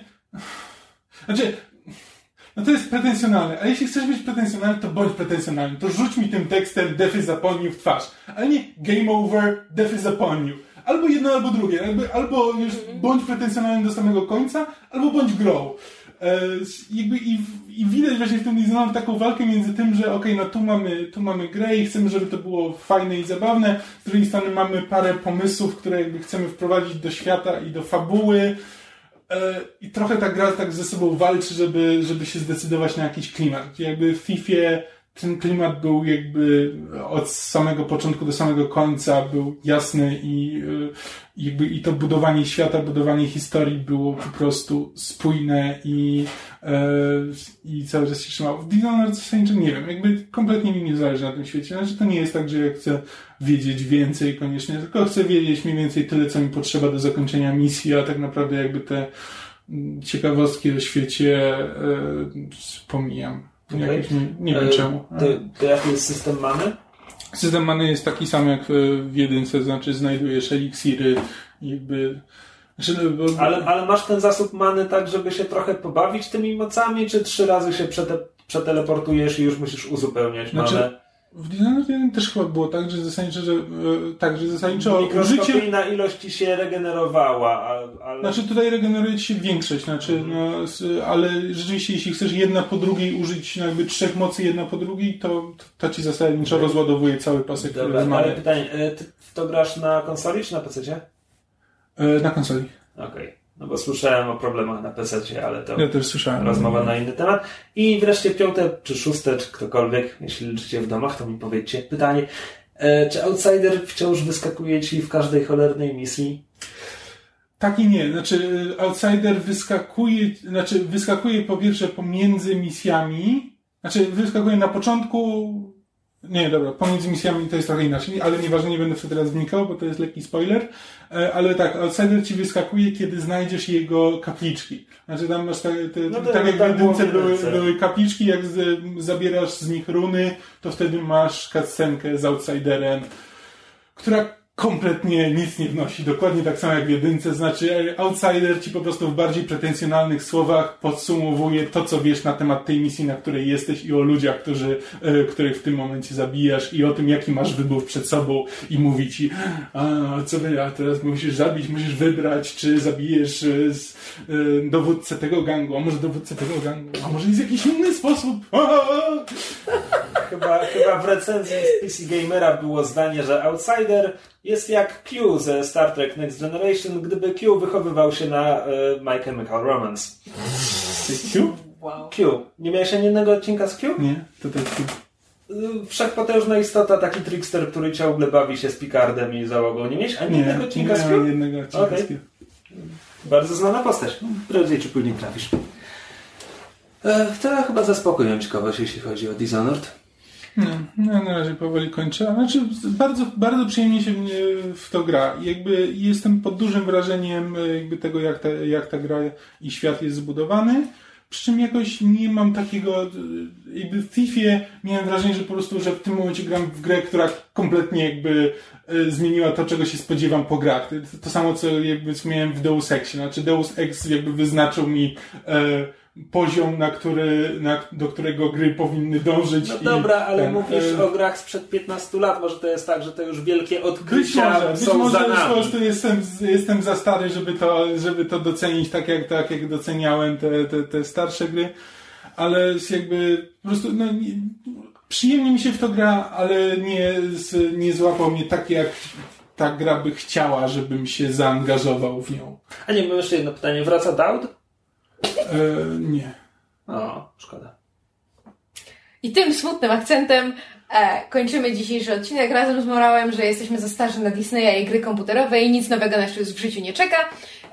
Znaczy, no to jest pretensjonalne, a jeśli chcesz być pretensjonalny, to bądź pretensjonalny. To rzuć mi tym tekstem Death is upon you w twarz. Ale nie game over, Death is upon you. Albo jedno, albo drugie. Jakby, albo już bądź pretensjonalny do samego końca, albo bądź grą. E, jakby i, i widać właśnie w tym Dishonored taką walkę między tym, że okej, no tu mamy, tu mamy grę i chcemy, żeby to było fajne i zabawne. Z drugiej strony mamy parę pomysłów, które jakby chcemy wprowadzić do świata i do fabuły. E, I trochę ta gra tak ze sobą walczy, żeby, żeby się zdecydować na jakiś klimat. Jakby w FIFA ten klimat był jakby od samego początku do samego końca był jasny i e, jakby i to budowanie świata, budowanie historii było po prostu spójne i, e, i cały czas się trzymało. W Dishonored zasadniczo nie wiem, jakby kompletnie mi nie zależy na tym świecie. Znaczy to nie jest tak, że ja chcę wiedzieć więcej koniecznie, tylko chcę wiedzieć mniej więcej tyle, co mi potrzeba do zakończenia misji, a tak naprawdę jakby te ciekawostki o świecie e, pomijam. Jakoś nie, nie wiem E, czemu. To, to jaki jest system mamy? System many jest taki sam jak w jedynce, znaczy znajdujesz eliksiry i jakby... Znaczy, no, Ale, ale masz ten zasób many tak, żeby się trochę pobawić tymi mocami, czy trzy razy się przete, przeteleportujesz i już musisz uzupełniać Znaczy, manę? W 1 też chyba było tak, że zasadniczo, że, e, tak, że zasadniczo użycie... Mikroskopijna ilość ci się regenerowała, ale... Znaczy tutaj regeneruje ci się większość, znaczy, no, s- ale rzeczywiście jeśli chcesz jedna po drugiej użyć no, jakby trzech mocy jedna po drugiej, to to ci zasadniczo rozładowuje cały pasek Dobra, który ale pytanie, e, ty to grasz na konsoli czy na PC? e, na konsoli. Okej, no bo słyszałem o problemach na PC, ale to Ja też słyszałem. rozmowa na inny temat. I wreszcie piąte, czy szóste, czy ktokolwiek, jeśli liczycie w domach, to mi powiedzcie. Pytanie, e, czy Outsider wciąż wyskakuje ci w każdej cholernej misji? Tak i nie. Znaczy, Outsider wyskakuje, znaczy, wyskakuje po pierwsze pomiędzy misjami, znaczy, wyskakuje na początku, nie, dobra, pomiędzy misjami to jest trochę inaczej, ale nieważne, nie będę w to teraz wnikał, bo to jest lekki spoiler, E, ale tak, Outsider ci wyskakuje, kiedy znajdziesz jego kapliczki. Znaczy, tam masz te, te, No tak jak w tak było jedynce w były, jedynce. były kapliczki, jak z, zabierasz z nich runy, to wtedy masz cutscenkę z Outsiderem, która kompletnie nic nie wnosi. Dokładnie tak samo jak w jedynce. Znaczy, Outsider ci po prostu w bardziej pretensjonalnych słowach podsumowuje to, co wiesz na temat tej misji, na której jesteś i o ludziach, którzy, e, których w tym momencie zabijasz i o tym, jaki masz wybór przed sobą i mówi ci, a co wy, a teraz musisz zabić, musisz wybrać, czy zabijesz e, z, e, dowódcę tego gangu, a może dowódcę tego gangu, a może jest jakiś inny sposób. Chyba, chyba w recenzji z PC Gamera było zdanie, że Outsider jest jak Q ze Star Trek Next Generation, gdyby Q wychowywał się na e, My Chemical Romance. Q? Q. Nie miałeś ani jednego odcinka z Q? Nie, to tak Q. Wszechpotężna istota, taki trickster, który ciągle bawi się z Picardem i załogą. Nie miałeś ani Nie, jednego nie odcinka z miałem Q? jednego odcinka Okej. z Q. Bardzo znana postać. Prędzej czy później trafisz. E, to chyba zaspokoiłem ciekawość, jeśli chodzi o Dishonored. No, no, na razie powoli kończę. Znaczy, bardzo, bardzo przyjemnie się w to gra. Jakby jestem pod dużym wrażeniem e, jakby tego, jak ta, jak ta gra i świat jest zbudowany. Przy czym jakoś nie mam takiego, e, jakby w Thiefie miałem wrażenie, że po prostu, że w tym momencie gram w grę, która kompletnie jakby e, zmieniła to, czego się spodziewam po grach. To, samo, co jakby miałem w Deus Exie. Znaczy Deus Ex jakby wyznaczył mi poziom, na który, na, do którego gry powinny dążyć. No i dobra, ale ten, mówisz e, o grach sprzed 15 lat. Może to jest tak, że to już wielkie Być odkrycia może, być są może za już nami. prostu jestem, jestem za stary, żeby to, żeby to docenić tak jak, tak jak doceniałem te, te, te starsze gry, ale jakby po prostu no, nie, przyjemnie mi się w to gra, ale nie, nie złapał mnie tak jak ta gra by chciała, żebym się zaangażował w nią. A nie, mam jeszcze jedno pytanie. Wraca Daud? E, nie. O, szkoda. I tym smutnym akcentem e, kończymy dzisiejszy odcinek razem z morałem, że jesteśmy za starzy na Disneya i gry komputerowe i nic nowego nas już w życiu nie czeka.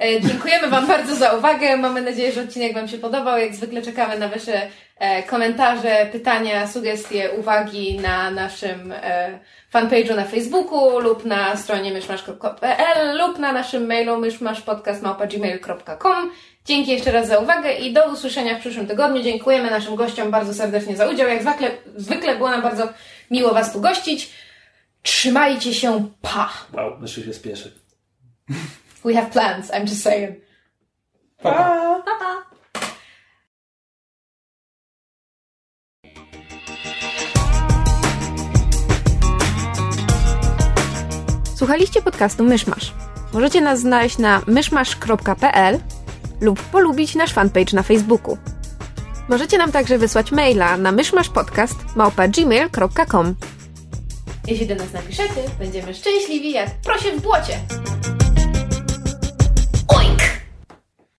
E, dziękujemy Wam bardzo za uwagę. Mamy nadzieję, że odcinek Wam się podobał. Jak zwykle czekamy na Wasze e, komentarze, pytania, sugestie, uwagi na naszym e, fanpage'u na Facebooku lub na stronie myszmasz.pl lub na naszym mailu myszmaszpodcast.gmail.com Dzięki jeszcze raz za uwagę i do usłyszenia w przyszłym tygodniu. Dziękujemy naszym gościom bardzo serdecznie za udział. Jak zwykle, zwykle było nam bardzo miło Was tu gościć. Trzymajcie się, pa! Wow, myślę się spieszy. We have plans, I'm just saying. Pa, pa. Pa, pa. Słuchaliście podcastu Myszmasz. Możecie nas znaleźć na myszmasz.pl lub polubić nasz fanpage na Facebooku. Możecie nam także wysłać maila na myszmaszpodcast.gmail.com Jeśli do nas napiszecie, będziemy szczęśliwi jak prosie w błocie.